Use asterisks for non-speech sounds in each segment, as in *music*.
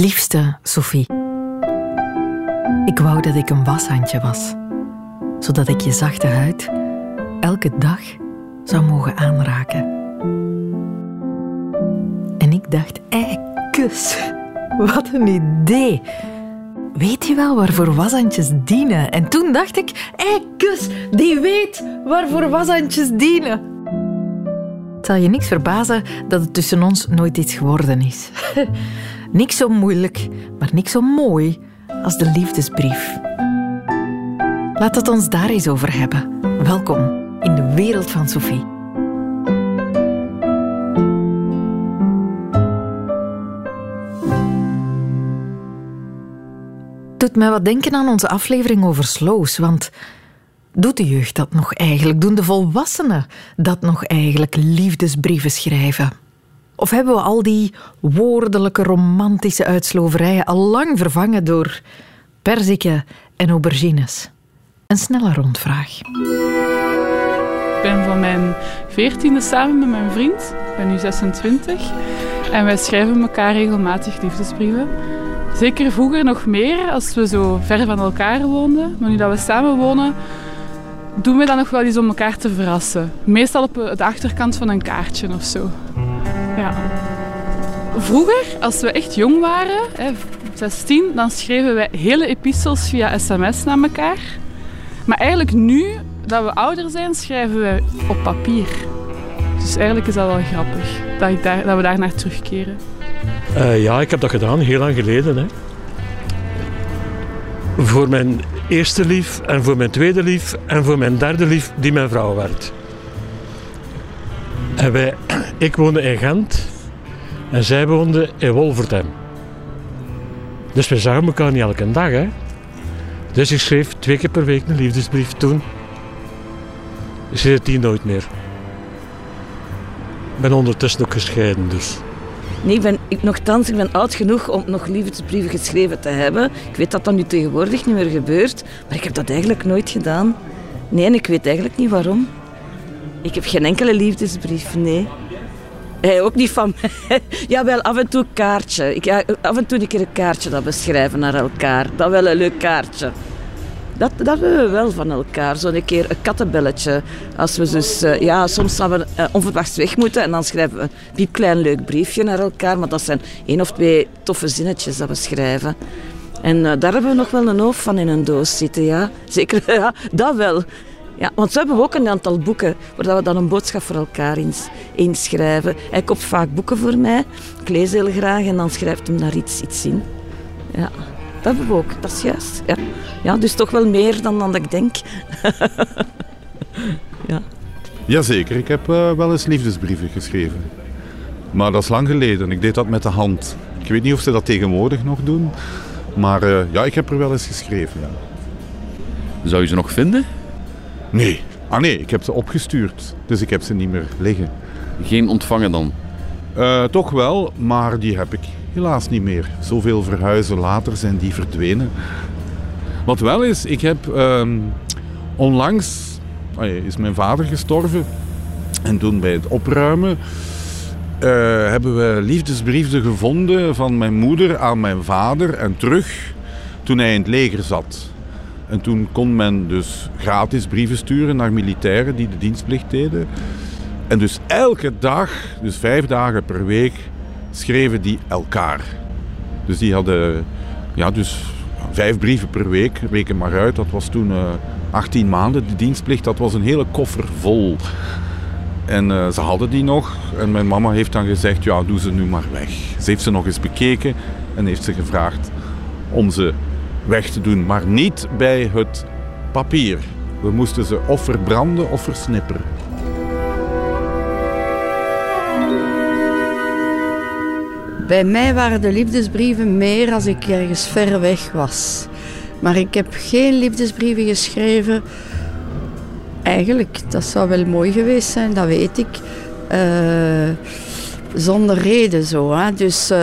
Liefste Sophie. Ik wou dat ik een washandje was, zodat ik je zachte huid elke dag zou mogen aanraken. En ik dacht, ei, kus, wat een idee. Weet je wel waarvoor washandjes dienen? En toen dacht ik, ei, kus, die weet waarvoor washandjes dienen. Het zal je niks verbazen dat het tussen ons nooit iets geworden is. *laughs* niks zo moeilijk, maar niks zo mooi als de liefdesbrief. Laat het ons daar eens over hebben. Welkom in de wereld van Sophie. Doet mij wat denken aan onze aflevering over slows, want doet de jeugd dat nog eigenlijk? Doen de volwassenen dat nog eigenlijk, liefdesbrieven schrijven? Of hebben we al die woordelijke romantische uitsloverijen al lang vervangen door perziken en aubergines? Een snelle rondvraag. Ik ben van mijn veertiende samen met mijn vriend. Ik ben nu 26. En wij schrijven elkaar regelmatig liefdesbrieven. Zeker vroeger nog meer, als we zo ver van elkaar woonden. Maar nu dat we samen wonen, doen we dat nog wel eens om elkaar te verrassen. Meestal op de achterkant van een kaartje of zo. Vroeger, als we echt jong waren, 16, dan schreven wij hele epistels via sms naar elkaar. Maar eigenlijk nu dat we ouder zijn, schrijven we op papier. Dus eigenlijk is dat wel grappig dat, dat we daar naar terugkeren. Uh, ja, ik heb dat gedaan heel lang geleden. Hè. Voor mijn eerste lief en voor mijn tweede lief en voor mijn derde lief die mijn vrouw werd. En wij, ik woonde in Gent en zij woonde in Wolvertem. Dus we zagen elkaar niet elke dag. Hè. Dus ik schreef twee keer per week een liefdesbrief toen. Ik schreef die nooit meer. Ik ben ondertussen ook gescheiden dus. Nee, ik ben, ik, nogthans, ik ben oud genoeg om nog liefdesbrieven geschreven te hebben. Ik weet dat dat nu tegenwoordig niet meer gebeurt, maar ik heb dat eigenlijk nooit gedaan. Nee, en ik weet eigenlijk niet waarom. Ik heb geen enkele liefdesbrief, nee. Hij ook niet van mij. *laughs* Jawel, af en toe een kaartje. Ik, ja, af en toe een keer een kaartje dat beschrijven naar elkaar. Dat wel een leuk kaartje. Dat, dat willen we wel van elkaar. Zo'n keer een kattenbelletje. Als we dus, uh, ja, soms gaan we uh, onverwachts weg moeten en dan schrijven we een piepklein leuk briefje naar elkaar. Maar dat zijn één of twee toffe zinnetjes dat we schrijven. En uh, daar hebben we nog wel een hoofd van in een doos zitten, ja. Zeker, *laughs* ja, dat wel. Ja, want we hebben ook een aantal boeken waar we dan een boodschap voor elkaar inschrijven. Hij koopt vaak boeken voor mij. Ik lees heel graag en dan schrijft hem daar iets, iets in. Ja, dat hebben we ook. Dat is juist. Ja, ja dus toch wel meer dan, dan ik denk. *laughs* ja. Jazeker, ik heb uh, wel eens liefdesbrieven geschreven. Maar dat is lang geleden. Ik deed dat met de hand. Ik weet niet of ze dat tegenwoordig nog doen. Maar uh, ja, ik heb er wel eens geschreven. Ja. Zou je ze nog vinden? Nee. Ah nee, ik heb ze opgestuurd. Dus ik heb ze niet meer liggen. Geen ontvangen dan? Uh, toch wel, maar die heb ik helaas niet meer. Zoveel verhuizen later zijn die verdwenen. Wat wel is, ik heb uh, onlangs is mijn vader gestorven. En toen bij het opruimen uh, hebben we liefdesbrieven gevonden van mijn moeder aan mijn vader en terug toen hij in het leger zat. En toen kon men dus gratis brieven sturen naar militairen die de dienstplicht deden. En dus elke dag, dus vijf dagen per week, schreven die elkaar. Dus die hadden ja, dus vijf brieven per week, reken maar uit. Dat was toen uh, eh, 18 maanden, de dienstplicht. Dat was een hele koffer vol. En uh, ze hadden die nog. En mijn mama heeft dan gezegd, ja, doe ze nu maar weg. Ze heeft ze nog eens bekeken en heeft ze gevraagd om ze weg te doen, maar niet bij het papier. We moesten ze of verbranden of versnipperen. Bij mij waren de liefdesbrieven meer als ik ergens ver weg was. Maar ik heb geen liefdesbrieven geschreven. Eigenlijk, dat zou wel mooi geweest zijn, dat weet ik. Uh, zonder reden zo. Hè. Dus uh,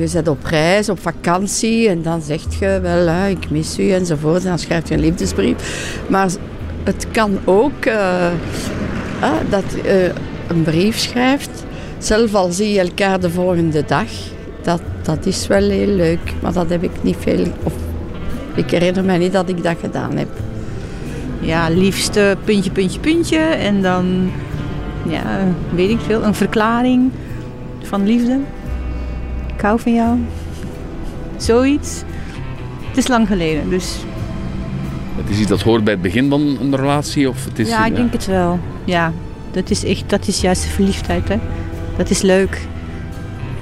je zit op reis, op vakantie en dan zegt je wel, ik mis u enzovoort. En dan schrijf je een liefdesbrief. Maar het kan ook uh, dat je een brief schrijft. Zelf al zie je elkaar de volgende dag. Dat dat is wel heel leuk. Maar dat heb ik niet veel... Of, ik herinner me niet dat ik dat gedaan heb. Ja, liefst eh, puntje, puntje, puntje. En dan, ja, weet ik veel, een verklaring van liefde. Ik hou van jou. Zoiets. Het is lang geleden, dus Het is iets dat hoort bij het begin van een relatie? Of het is, ja, ik denk het wel. Ja, dat is echt, dat is juist de verliefdheid, hè. Dat is leuk.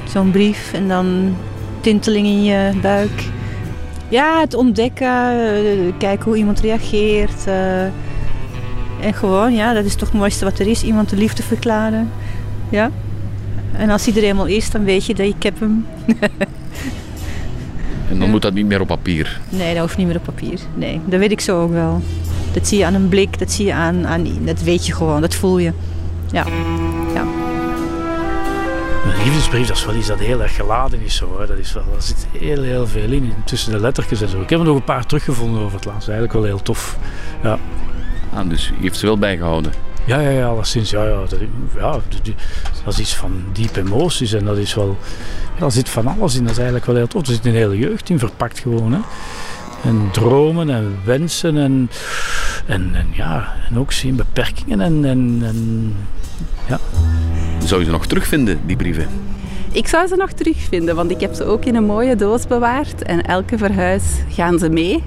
Zo'n brief en dan tinteling in je buik. Ja, het ontdekken, eh, kijken hoe iemand reageert. eh, en gewoon, ja, dat is toch het mooiste wat er is. Iemand de liefde verklaren. Ja. En als hij er eenmaal is, dan weet je dat ik heb hem. *laughs* En dan moet dat niet meer op papier. Nee, dat hoeft niet meer op papier. Nee, dat weet ik zo ook wel. Dat zie je aan een blik, dat zie je aan, aan dat weet je gewoon, dat voel je. Ja. ja. Een liefdesbrief, dat is wel iets dat heel erg geladen is. Zo, hè. Dat is wel, daar zit heel, heel veel in, tussen de lettertjes en zo. Ik heb er nog een paar teruggevonden over het laatst. Eigenlijk wel heel tof. Ja, Ah, dus je heeft ze wel bijgehouden. Ja, ja, ja alleszins. Ja, ja, dat, ja, dat- is iets van diep emoties en dat is wel... Ja, daar zit van alles in, dat is eigenlijk wel heel tof. Er zit een hele jeugd in verpakt gewoon. Hè. En dromen en wensen en, en, en ja, en ook zien beperkingen en, en, en Zou je ze nog terugvinden, die brieven? Ik zou ze nog terugvinden, want ik heb ze ook in een mooie doos bewaard. En elke verhuis gaan ze mee.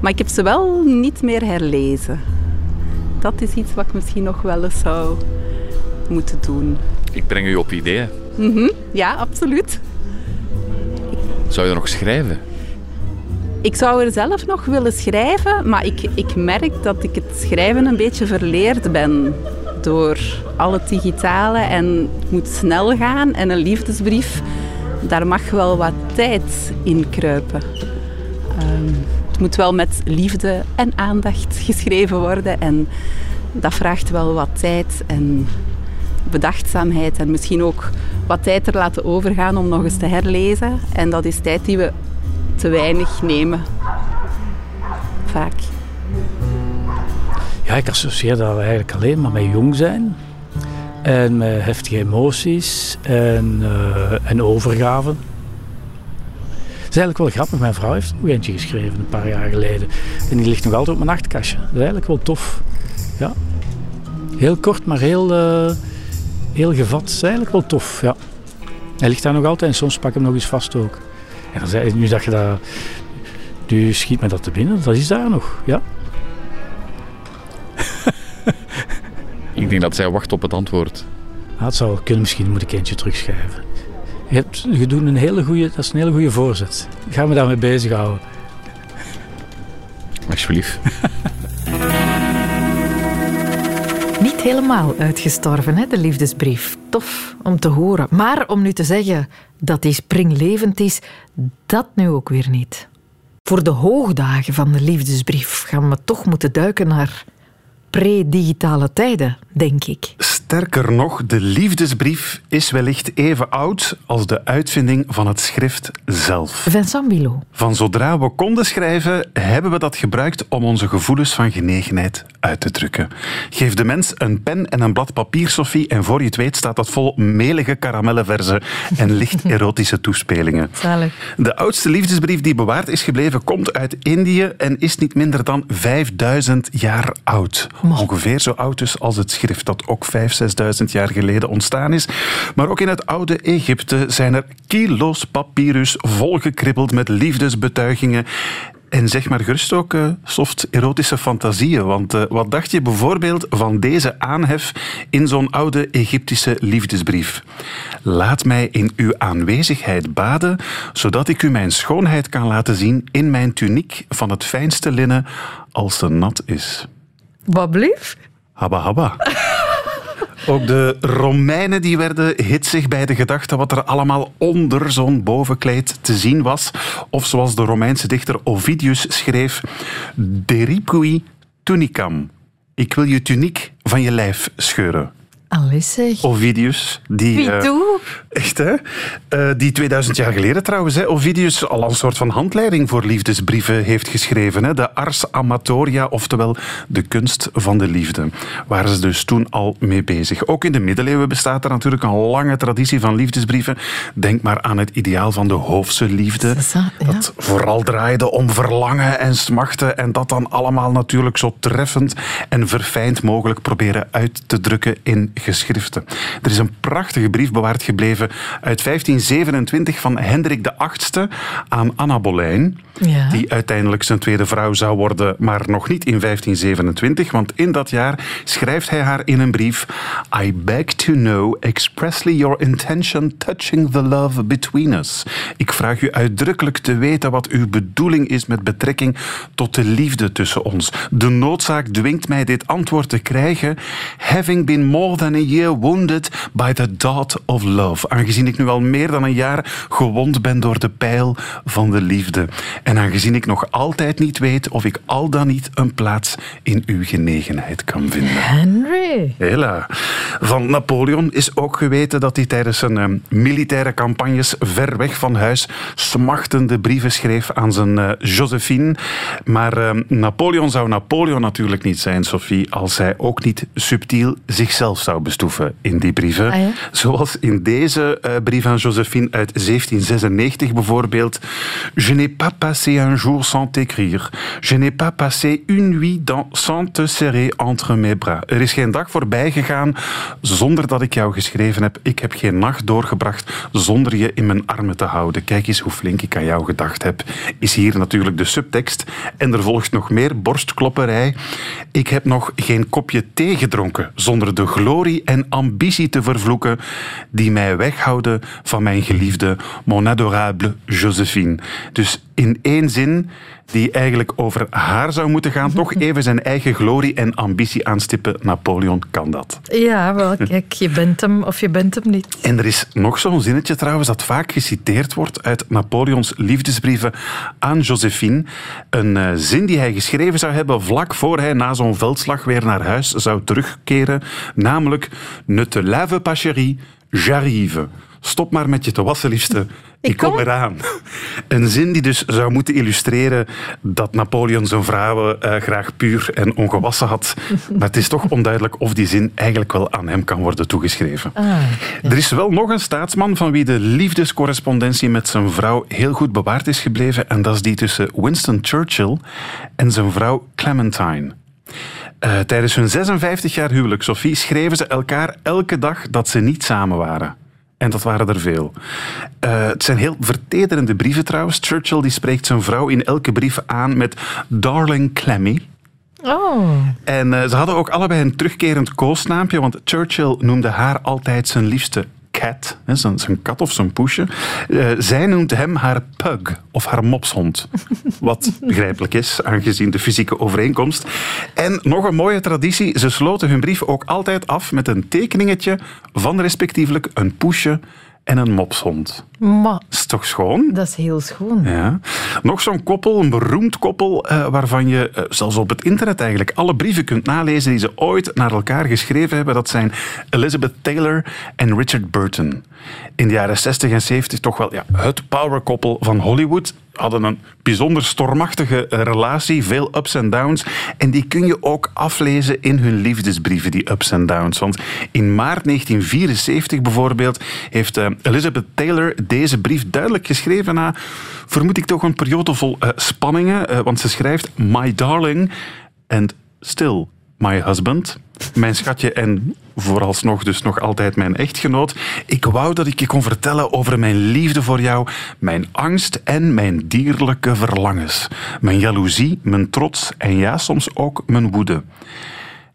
Maar ik heb ze wel niet meer herlezen. Dat is iets wat ik misschien nog wel eens zou moeten doen. Ik breng u op ideeën. Mhm, Ja, absoluut. Zou je nog schrijven? Ik zou er zelf nog willen schrijven, maar ik, ik merk dat ik het schrijven een beetje verleerd ben. Door al het digitale en het moet snel gaan. En een liefdesbrief, daar mag wel wat tijd in kruipen. Moet wel met liefde en aandacht geschreven worden. En dat vraagt wel wat tijd en bedachtzaamheid. En misschien ook wat tijd er laten overgaan om nog eens te herlezen. En dat is tijd die we te weinig nemen. Vaak. Ja, ik associeer dat eigenlijk alleen maar met jong zijn. En met heftige emoties en, eh, en overgaven. Het is eigenlijk wel grappig. Mijn vrouw heeft nog eentje geschreven een paar jaar geleden. En die ligt nog altijd op mijn nachtkastje. Dat is eigenlijk wel tof. Ja. Heel kort, maar heel, eh, heel gevat. Dat is eigenlijk wel tof, ja. Hij ligt daar nog altijd en soms pak ik hem nog eens vast ook. En dan zei, nu dat je dat... Nu schiet me dat te binnen. Dat is daar nog, ja. *laughs* Ik denk dat zij wacht op het antwoord. Ja, het zou kunnen, misschien moet ik eentje terugschrijven. Je, hebt, je doet een hele goede, dat is een hele goede voorzet. Ik ga me daarmee bezighouden. Alsjeblieft. *laughs* Niet helemaal uitgestorven, hè, de liefdesbrief. Tof om te horen. Maar om nu te zeggen dat die springlevend is, dat nu ook weer niet. Voor de hoogdagen van de liefdesbrief gaan we toch moeten duiken naar pre-digitale tijden, denk ik. Sterker nog, de liefdesbrief is wellicht even oud als de uitvinding van het schrift zelf. Vincent Bilo. Van zodra we konden schrijven, hebben we dat gebruikt om onze gevoelens van genegenheid uit te drukken. Geef de mens een pen en een blad papier, Sophie, en voor je het weet staat dat vol melige karamellenverzen en licht *laughs* erotische toespelingen. Zalig. De oudste liefdesbrief die bewaard is gebleven komt uit Indië en is niet minder dan 5000 jaar oud. Ongeveer zo oud dus als het schrift dat ook 5.000, 6.000 jaar geleden ontstaan is. Maar ook in het oude Egypte zijn er kilo's papyrus volgekribbeld met liefdesbetuigingen. En zeg maar gerust ook eh, soft erotische fantasieën. Want eh, wat dacht je bijvoorbeeld van deze aanhef in zo'n oude Egyptische liefdesbrief? Laat mij in uw aanwezigheid baden, zodat ik u mijn schoonheid kan laten zien in mijn tuniek van het fijnste linnen als ze nat is. Wat blief? Habba habba. Ook de Romeinen die werden hitsig bij de gedachte wat er allemaal onder zo'n bovenkleed te zien was. Of zoals de Romeinse dichter Ovidius schreef: Deripui tunicam. Ik wil je tuniek van je lijf scheuren. Allee zeg. Ovidius. Die, Wie eh? Echt, hè? Eh, die 2000 jaar geleden trouwens, hè, Ovidius al een soort van handleiding voor liefdesbrieven heeft geschreven. Hè? De Ars Amatoria, oftewel de kunst van de liefde. Waren ze dus toen al mee bezig. Ook in de middeleeuwen bestaat er natuurlijk een lange traditie van liefdesbrieven. Denk maar aan het ideaal van de hoofdse liefde. Dat vooral draaide om verlangen en smachten. En dat dan allemaal natuurlijk zo treffend en verfijnd mogelijk proberen uit te drukken in geschriften. Er is een prachtige brief bewaard gebleven uit 1527 van Hendrik VIII aan Anna Boleyn. Ja. Die uiteindelijk zijn tweede vrouw zou worden, maar nog niet in 1527. Want in dat jaar schrijft hij haar in een brief: I beg to know expressly your intention touching the love between us. Ik vraag u uitdrukkelijk te weten wat uw bedoeling is met betrekking tot de liefde tussen ons. De noodzaak dwingt mij dit antwoord te krijgen. Having been more than year wounded by the dart of love. Aangezien ik nu al meer dan een jaar gewond ben door de pijl van de liefde. En aangezien ik nog altijd niet weet of ik al dan niet een plaats in uw genegenheid kan vinden. Henry. Hela. Van Napoleon is ook geweten dat hij tijdens zijn eh, militaire campagnes ver weg van huis smachtende brieven schreef aan zijn eh, Josephine. Maar eh, Napoleon zou Napoleon natuurlijk niet zijn, Sophie, als hij ook niet subtiel zichzelf zou bestoeven in die brieven. Ah, ja? Zoals in deze eh, brief aan Josephine uit 1796 bijvoorbeeld. Je n'ai pas passé un jour sans t'écrire. Je n'ai pas passé une nuit dans, sans te serrer entre mes bras. Er is geen dag voorbij gegaan zonder dat ik jou geschreven heb. Ik heb geen nacht doorgebracht zonder je in mijn armen te houden. Kijk eens hoe flink ik aan jou gedacht heb. Is hier natuurlijk de subtekst. En er volgt nog meer borstklopperij. Ik heb nog geen kopje thee gedronken zonder de glorie en ambitie te vervloeken die mij weghouden van mijn geliefde mon adorable Josephine. Dus in één zin die eigenlijk over haar zou moeten gaan, toch *laughs* even zijn eigen glorie en ambitie aanstippen. Napoleon kan dat. Ja, wel, kijk, je bent hem of je bent hem niet. En er is nog zo'n zinnetje trouwens dat vaak geciteerd wordt uit Napoleons liefdesbrieven aan Josephine. Een eh, zin die hij geschreven zou hebben vlak voor hij na zo'n veldslag weer naar huis zou terugkeren. Namelijk, ne te lave pas chérie, j'arrive. Stop maar met je te wassen, liefste. *laughs* Ik, kom eraan. Een zin die dus zou moeten illustreren dat Napoleon zijn vrouwen eh, graag puur en ongewassen had. *laughs* Maar het is toch onduidelijk of die zin eigenlijk wel aan hem kan worden toegeschreven. Er is wel nog een staatsman van wie de liefdescorrespondentie met zijn vrouw heel goed bewaard is gebleven. En dat is die tussen Winston Churchill en zijn vrouw Clementine. Eh, tijdens hun 56 jaar huwelijk, Sophie, schreven ze elkaar elke dag dat ze niet samen waren. En dat waren er veel. Eh, het zijn heel vertederende brieven trouwens. Churchill die spreekt zijn vrouw in elke brief aan met Darling Clemmy. Oh. En eh, ze hadden ook allebei een terugkerend koosnaampje, want Churchill noemde haar altijd zijn liefste cat, zijn kat of zijn poesje. Eh, zij noemt hem haar pug of haar mopshond. *laughs* Wat begrijpelijk is, aangezien de fysieke overeenkomst. En nog een mooie traditie, ze sloten hun brief ook altijd af met een tekeningetje van respectievelijk een poesje en een mopshond. Maar, Is toch schoon? dat is heel schoon. Ja. Nog zo'n koppel, een beroemd koppel, eh, waarvan je eh, zelfs op het internet eigenlijk alle brieven kunt nalezen die ze ooit naar elkaar geschreven hebben. Dat zijn Elizabeth Taylor en Richard Burton. In de jaren 60 en 70 toch wel ja, het powerkoppel van Hollywood. Hadden een bijzonder stormachtige relatie, veel ups en downs. En die kun je ook aflezen in hun liefdesbrieven, die ups en downs. Want in maart 1974 bijvoorbeeld heeft eh, Elizabeth Taylor deze brief duidelijk geschreven na, vermoed ik toch een periode vol eh, spanningen. eh, want ze schrijft, my darling, and still my husband. Mijn schatje en vooralsnog dus nog altijd mijn echtgenoot. Ik wou dat ik je kon vertellen over mijn liefde voor jou, mijn angst en mijn dierlijke verlangens. Mijn jaloezie, mijn trots en ja, soms ook mijn woede.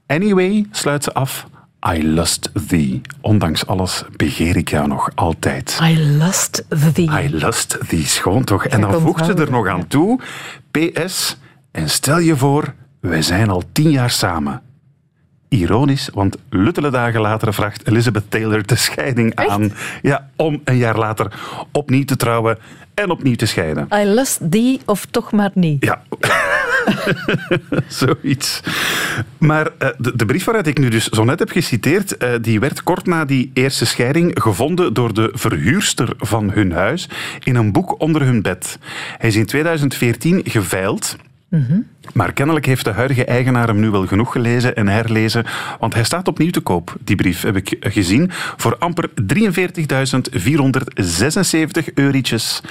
Anyway, sluit ze af. I lust thee. Ondanks alles begeer ik jou nog altijd. I lust thee. I lust thee. Schoon toch? En dan voegt ze er nog aan toe. PS. En stel je voor, wij zijn al tien jaar samen. Ironisch, want luttele dagen later vraagt Elizabeth Taylor de scheiding aan. Ja, om een jaar later opnieuw te trouwen en opnieuw te scheiden. I lust thee of toch maar niet. Ja. *laughs* Zoiets. Maar uh, de, de, brief waaruit ik nu dus zo net heb geciteerd, uh, die werd kort na die eerste scheiding gevonden door de verhuurster van hun huis in een boek onder hun bed. Hij is in 2014 geveild. Mm -hmm. Maar kennelijk heeft de huidige eigenaar hem nu wel genoeg gelezen en herlezen, want hij staat opnieuw te koop. Die brief heb ik gezien. Voor amper 43.476 eurotjes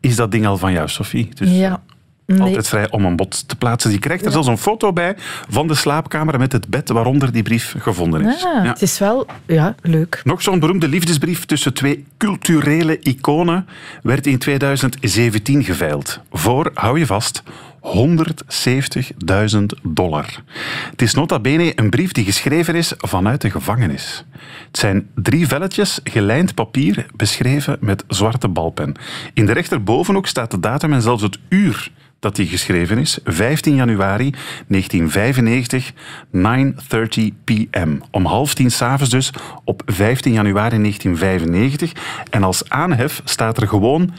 is dat ding al van jou, Sophie. Dus ja. Nee. Altijd vrij om een bod te plaatsen. Die krijgt er zelfs een foto bij van de slaapkamer met het bed waaronder die brief gevonden is. Ah, ja. Het is wel ja, leuk. Nog zo'n beroemde liefdesbrief tussen twee culturele iconen werd in 2017 geveild. Voor, hou je vast, 170.000 dollar. Het is nota bene een brief die geschreven is vanuit de gevangenis. Het zijn drie velletjes gelijnd papier beschreven met zwarte balpen. In de rechterbovenhoek staat de datum en zelfs het uur dat die geschreven is. 15 januari 1995, 9.30 pm. Om half tien s'avonds dus op 15 januari 1995. En als aanhef staat er gewoon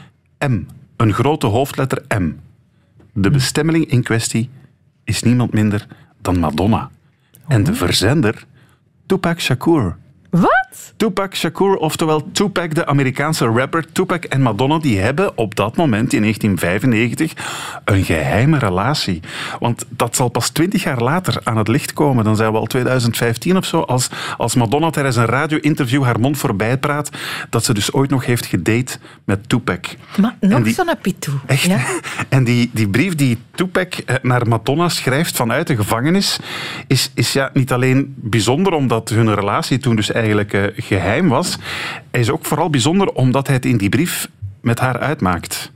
M. Een grote hoofdletter M. De bestemmeling in kwestie is niemand minder dan Madonna. En de verzender Tupac Shakur. Wat? Tupac Shakur, oftewel Tupac, de Amerikaanse rapper. Tupac en Madonna die hebben op dat moment, in 1995, een geheime relatie. Want dat zal pas twintig jaar later aan het licht komen. Dan zijn we al 2015 of zo, als, als Madonna tijdens een radio-interview haar mond voorbij praat, dat ze dus ooit nog heeft gedate met Tupac. Maar nog zo'n pitou. Echt? Ja? *laughs* En die, die brief die Tupac eh, naar Madonna schrijft vanuit de gevangenis, is, is ja niet alleen bijzonder omdat hun relatie toen dus eigenlijk uh, geheim was. Is ook vooral bijzonder omdat hij het in die brief met haar uitmaakt.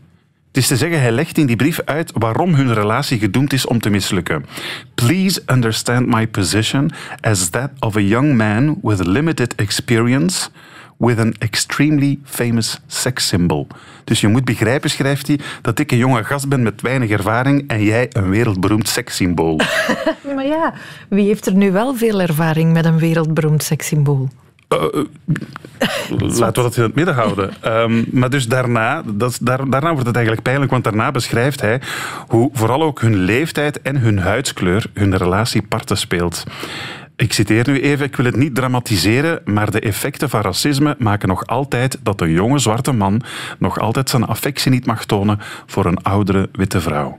Het is te zeggen, hij legt in die brief uit waarom hun relatie gedoemd is om te mislukken. Please understand my position as that of a young man with limited experience with an extremely famous sex symbol. Dus je moet begrijpen, schrijft hij, dat ik een jonge gast ben met weinig ervaring en jij een wereldberoemd sekssymbool. *laughs* maar ja, wie heeft er nu wel veel ervaring met een wereldberoemd sekssymbool? Uh, laten we dat in het midden houden. Um, maar dus daarna, dat, daar, daarna wordt het eigenlijk pijnlijk, want daarna beschrijft hij hoe vooral ook hun leeftijd en hun huidskleur hun relatie parten speelt. Ik citeer nu even, ik wil het niet dramatiseren, maar de effecten van racisme maken nog altijd dat een jonge zwarte man nog altijd zijn affectie niet mag tonen voor een oudere witte vrouw.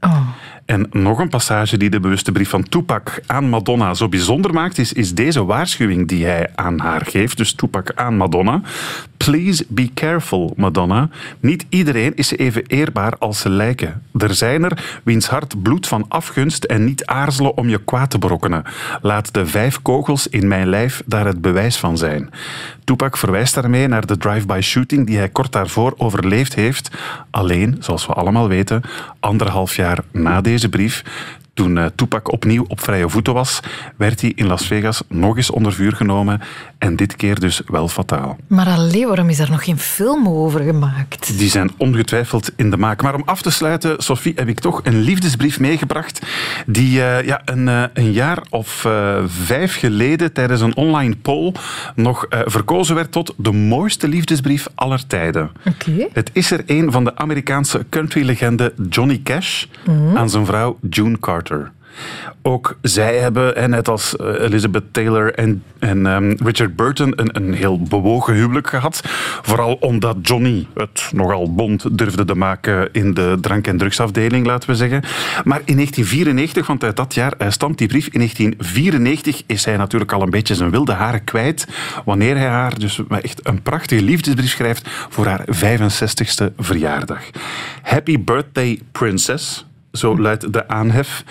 Oh. En nog een passage die de bewuste brief van Tupac aan Madonna zo bijzonder maakt, is, is deze waarschuwing die hij aan haar geeft. Dus Tupac aan Madonna. Please be careful, Madonna. Niet iedereen is even eerbaar als ze lijken. Er zijn er wiens hart bloedt van afgunst en niet aarzelen om je kwaad te brokkenen. Laat de vijf kogels in mijn lijf daar het bewijs van zijn. Tupac verwijst daarmee naar de drive-by shooting die hij kort daarvoor overleefd heeft. Alleen, zoals we allemaal weten, anderhalf jaar na deze brief toen uh, Tupac opnieuw op vrije voeten was, werd hij in Las Vegas nog eens onder vuur genomen en dit keer dus wel fataal. Maar alleen, waarom is er nog geen film over gemaakt? Die zijn ongetwijfeld in de maak. Maar om af te sluiten, Sophie, heb ik toch een liefdesbrief meegebracht die uh, ja, een, uh, een, jaar of vijf geleden tijdens een online poll nog verkozen werd tot de mooiste liefdesbrief aller tijden. Okay. Het is er een van de Amerikaanse countrylegende Johnny Cash mm -hmm. aan zijn vrouw June Carter. Ook zij hebben, net als eh, Elizabeth Taylor en, en um, Richard Burton, een, een heel bewogen huwelijk gehad. Vooral omdat Johnny het nogal bond durfde te maken in de drank- en drugsafdeling, laten we zeggen. Maar in 1994, want uit dat jaar stamt die brief, in 1994 is hij natuurlijk al een beetje zijn wilde haren kwijt. Wanneer hij haar dus echt een prachtige liefdesbrief schrijft voor haar 65ste verjaardag. Happy birthday, princess. Zo luidt de aanhef.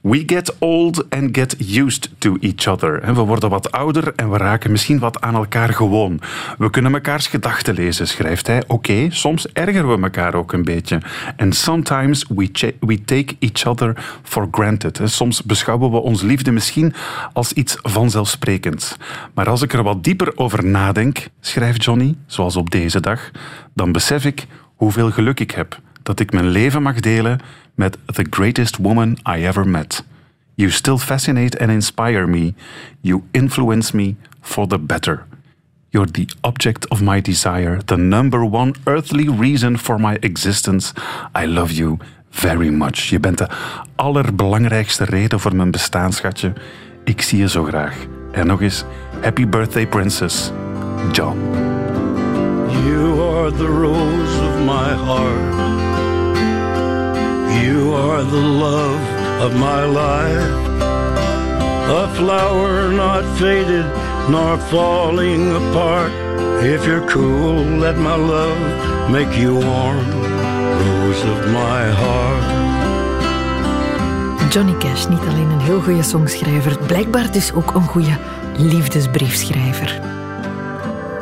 We get old and get used to each other. We worden wat ouder en we raken misschien wat aan elkaar gewoon. We kunnen mekaars gedachten lezen, schrijft hij. Oké, soms ergeren we elkaar ook een beetje. And sometimes we, we take each other for granted. Soms beschouwen we ons liefde misschien als iets vanzelfsprekends. Maar als ik er wat dieper over nadenk, schrijft Johnny, zoals op deze dag, dan besef ik hoeveel geluk ik heb dat ik mijn leven mag delen met the greatest woman I ever met. You still fascinate and inspire me. You influence me for the better. You're the object of my desire, the number one earthly reason for my existence. I love you very much. Je bent de allerbelangrijkste reden voor mijn bestaan, schatje. Ik zie je zo graag. En nog eens, happy birthday, princess. John. You are the rose of my heart. You are the love of my life. A flower not faded nor falling apart. If you're cool, let my love make you warm. Rose of my heart. Johnny Cash, niet alleen een heel goede songschrijver, blijkbaar dus ook een goede liefdesbriefschrijver.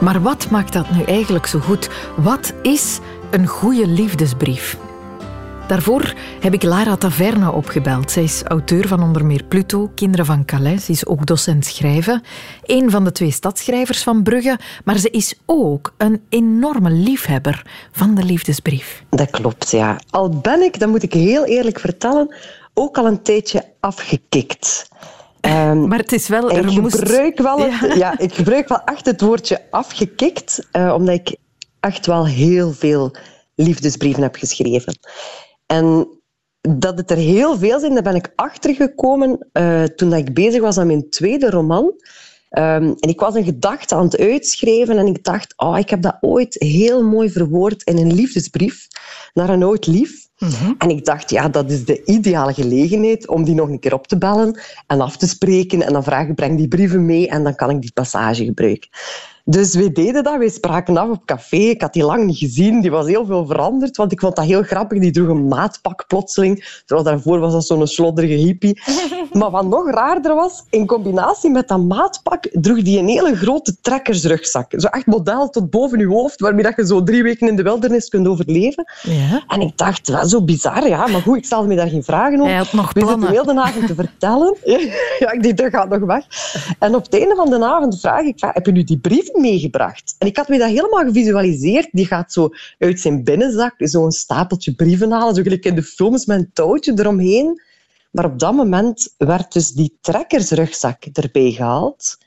Maar wat maakt dat nu eigenlijk zo goed? Wat is een goede liefdesbrief? Daarvoor heb ik Lara Taverna opgebeld. Zij is auteur van onder meer Pluto, Kinderen van Calais. Ze is ook docent schrijven. Een van de twee stadschrijvers van Brugge. Maar ze is ook een enorme liefhebber van de liefdesbrief. Dat klopt, ja. Al ben ik, dat moet ik heel eerlijk vertellen, ook al een tijdje afgekikt. Um, maar het is wel... Er ik, moest... gebruik wel het, ja. ik gebruik wel echt het woordje afgekikt, uh, omdat ik echt wel heel veel liefdesbrieven heb geschreven. En dat het er heel veel zijn, daar ben ik achtergekomen uh, toen ik bezig was aan mijn tweede roman. Um, en ik was een gedachte aan het uitschrijven en ik dacht, oh, ik heb dat ooit heel mooi verwoord in een liefdesbrief naar een oud lief. Mm -hmm. En ik dacht, ja, dat is de ideale gelegenheid om die nog een keer op te bellen en af te spreken en dan vragen, breng die brieven mee en dan kan ik die passage gebruiken. Dus we deden dat. We spraken af op café. Ik had die lang niet gezien. Die was heel veel veranderd, want ik vond dat heel grappig. Die droeg een maatpak plotseling. Terwijl daarvoor was dat zo'n slodderige hippie. *laughs* Maar wat nog raarder was, in combinatie met dat maatpak droeg die een hele grote trekkersrugzak. Zo echt model tot boven je hoofd, waarmee dat je zo drie weken in de wildernis kunt overleven. Ja. En ik dacht, wel zo bizar, ja. Maar goed, ik stelde me daar geen vragen over. Hij had nog We plannen. zitten heel de avond te vertellen. *laughs* Ja, ik dacht, dat gaat nog weg. En op het einde van de avond vraag ik, heb je nu die brief meegebracht? En ik had me dat helemaal gevisualiseerd. Die gaat zo uit zijn binnenzak zo'n stapeltje brieven halen, zo gelijk in de films met een touwtje eromheen. Maar op dat moment werd dus die trekkersrugzak erbij gehaald.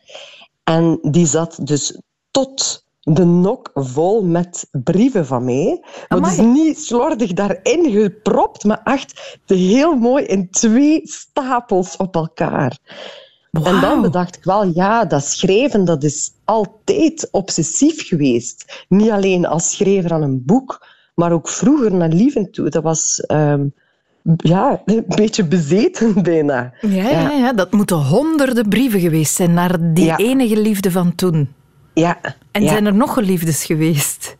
En die zat dus tot de nok vol met brieven van mij. Maar dus niet slordig daarin gepropt, maar echt heel mooi in twee stapels op elkaar. Wow. En dan bedacht ik wel, ja, dat schrijven dat is altijd obsessief geweest. Niet alleen als schrijver aan een boek, maar ook vroeger naar lieven toe. Dat was um, ja, een beetje bezeten *laughs* bijna. Ja, ja. ja, dat moeten honderden brieven geweest zijn naar die Ja. enige liefde van toen. Ja. En ja. zijn er nog geliefdes geweest?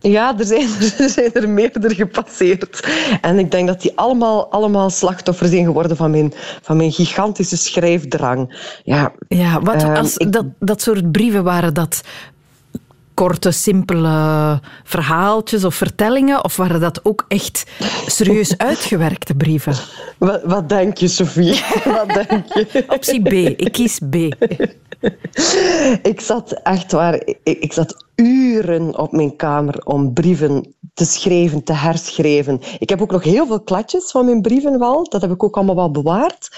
Ja, er zijn, *laughs* er zijn er meerdere gepasseerd. En ik denk dat die allemaal, allemaal slachtoffer zijn geworden van mijn, van mijn gigantische schrijfdrang. Ja, Ja, wat Ehm, als ik- dat, dat soort brieven waren dat korte, simpele verhaaltjes of vertellingen? Of waren dat ook echt serieus *laughs* uitgewerkte brieven? wat, wat denk je, Sophie? *laughs* wat denk je? Optie B. Ik kies B. *laughs* Ik zat echt waar, ik, ik zat uren op mijn kamer om brieven te schrijven, te herschrijven. Ik heb ook nog heel veel kladjes van mijn brieven wel. Dat heb ik ook allemaal wel bewaard.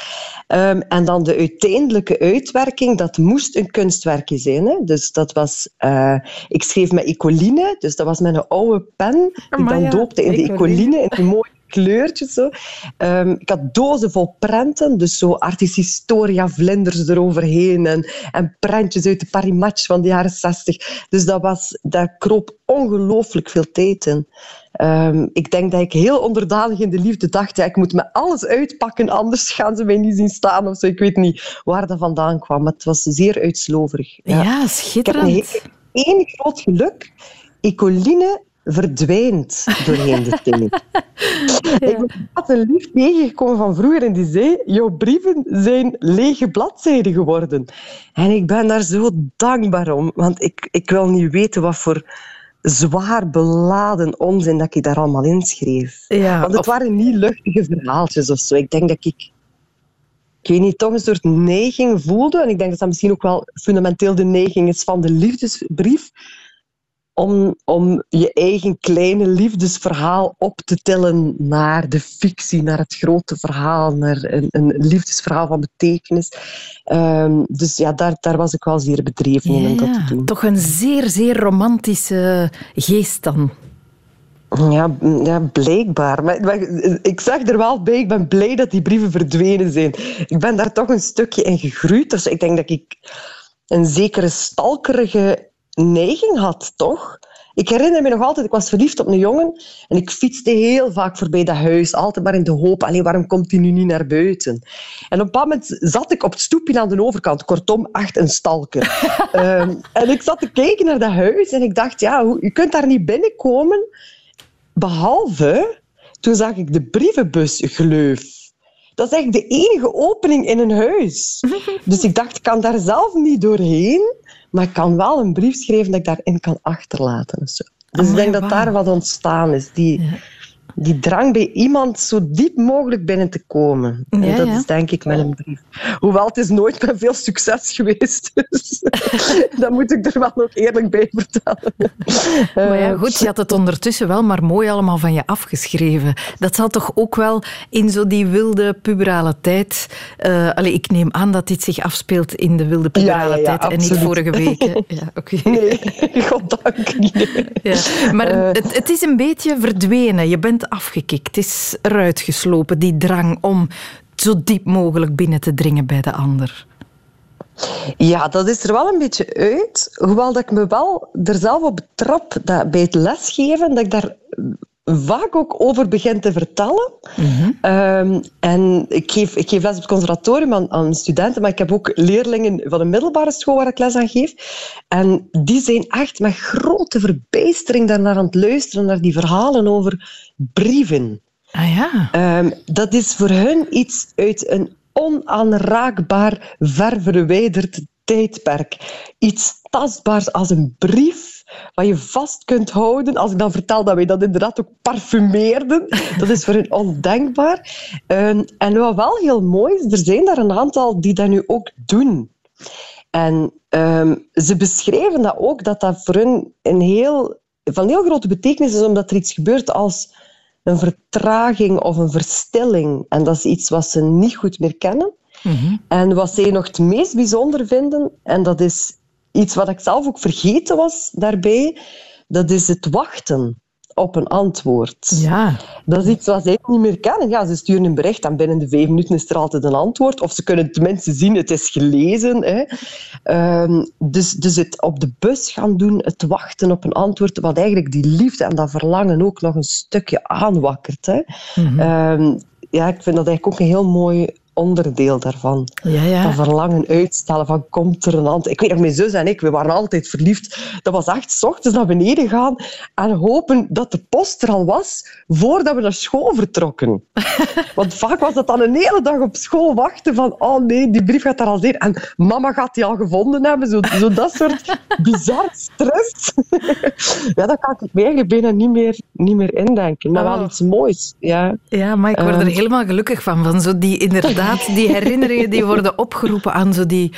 Ehm, en dan de uiteindelijke uitwerking, dat moest een kunstwerkje zijn. Hè? Dus dat was... eh, ik schreef met Ecoline, dus dat was met een oude pen. Die ik dan ja, doopte in de Ecoline. In die mooie kleurtjes. Zo. Ehm, ik had dozen vol prenten, dus zo Artis Historia vlinders eroverheen en, en prentjes uit de Paris Match van de jaren 60. Dus dat was, daar kroop ongelooflijk veel tijd in. Ehm, ik denk dat ik heel onderdanig in de liefde dacht, ja, ik moet me alles uitpakken, anders gaan ze mij niet zien staan of zo. Ik weet niet waar dat vandaan kwam, maar het was zeer uitsloverig. Ja, Ik heb een schitterend. Één groot geluk. Ecoline verdwijnt doorheen de tijd. *laughs* Ik ben laatst een lief tegengekomen van vroeger en die zei jouw brieven zijn lege bladzijden geworden. En ik ben daar zo dankbaar om, want ik, ik wil niet weten wat voor zwaar beladen onzin dat ik daar allemaal in schreef. Ja, Want het of- waren niet luchtige verhaaltjes of zo. Ik denk dat ik ik weet niet, toch een soort neiging voelde. En ik denk dat dat misschien ook wel fundamenteel de neiging is van de liefdesbrief. Om, om je eigen kleine liefdesverhaal op te tillen naar de fictie, naar het grote verhaal, naar een, een liefdesverhaal van betekenis. Ehm, dus ja, daar, daar was ik wel zeer bedreven in om dat te doen. Toch een zeer, zeer romantische geest dan. Ja, ja blijkbaar. Maar, maar, ik zeg er wel bij, ik ben blij dat die brieven verdwenen zijn. Ik ben daar toch een stukje in gegroeid. Dus ik denk dat ik een zekere stalkerige neiging had, toch? Ik herinner me nog altijd, ik was verliefd op een jongen en ik fietste heel vaak voorbij dat huis, altijd maar in de hoop, alleen waarom komt hij nu niet naar buiten? En op een bepaald moment zat ik op het stoepje aan de overkant, kortom, echt een stalker. um, *laughs* en ik zat te kijken naar dat huis en ik dacht, ja, je kunt daar niet binnenkomen, behalve, toen zag ik de brievenbus gleuf. Dat is echt de enige opening in een huis. *laughs* Dus ik dacht, ik kan daar zelf niet doorheen. Maar ik kan wel een brief schrijven dat ik daarin kan achterlaten. Dus ik denk dat daar wat ontstaan is. Die, die drang bij iemand zo diep mogelijk binnen te komen. En dat is denk ik met een brief. Hoewel het is nooit met veel succes *laughs* geweest. Dus *laughs* dat moet ik er wel nog eerlijk bij vertellen. Maar ja, goed, je had het ondertussen wel maar mooi allemaal van je afgeschreven. Dat zal toch ook wel in zo die wilde puberale tijd... Uh, allee, ik neem aan dat dit zich afspeelt in de wilde puberale ja, ja, tijd en niet vorige week. *laughs* Ja, okay. Nee, goddank. Ja. Maar uh, het, het is een beetje verdwenen. Je bent afgekikt. Is eruit geslopen, die drang om zo diep mogelijk binnen te dringen bij de ander. Ja, dat is er wel een beetje uit. Hoewel dat ik me wel er zelf op betrap dat bij het lesgeven, dat ik daar vaak ook over begin te vertellen. Mm en ik geef, ik geef les op het conservatorium aan, aan, studenten, maar ik heb ook leerlingen van een middelbare school waar ik les aan geef. En die zijn echt met grote verbijstering daarnaar aan het luisteren, naar die verhalen over brieven. Ah ja. Um, dat is voor hun iets uit een onaanraakbaar, ver verwijderd tijdperk. Iets tastbaars als een brief wat je vast kunt houden. Als ik dan vertel dat wij dat inderdaad ook parfumeerden, *laughs* dat is voor hen ondenkbaar. Um, en wat wel heel mooi is, er zijn daar een aantal die dat nu ook doen. En um, ze beschrijven dat ook, dat dat voor hen een heel, van heel grote betekenis is, omdat er iets gebeurt als een vertraging of een verstilling. En dat is iets wat ze niet goed meer kennen. Mm -hmm. En wat zij nog het meest bijzonder vinden, en dat is iets wat ik zelf ook vergeten was daarbij, dat is het wachten op een antwoord. Ja. Dat is iets wat zij niet meer kennen. Ja, ze sturen een bericht en binnen de vijf minuten is er altijd een antwoord. Of ze kunnen tenminste zien, het is gelezen. Hè. Um, dus, dus het op de bus gaan doen, het wachten op een antwoord, wat eigenlijk die liefde en dat verlangen ook nog een stukje aanwakkert. Hè. Mm -hmm. um, ja, ik vind dat eigenlijk ook een heel mooi onderdeel daarvan. Ja, ja. Dat verlangen uitstellen van komt er een antwoord. Ik weet nog, mijn zus en ik, we waren altijd verliefd. Dat was echt s ochtends naar beneden gaan en hopen dat de post er al was voordat we naar school vertrokken. *laughs* Want vaak was dat dan een hele dag op school wachten van oh nee, die brief gaat daar al zijn. En mama gaat die al gevonden hebben. Zo, zo dat soort *laughs* bizar stress. *laughs* ja, dat kan ik me eigenlijk bijna niet meer, niet meer indenken. Maar oh. wel iets moois. Ja, ja maar ik word er uh, helemaal gelukkig van. Van zo die inderdaad die herinneringen die worden opgeroepen aan zo die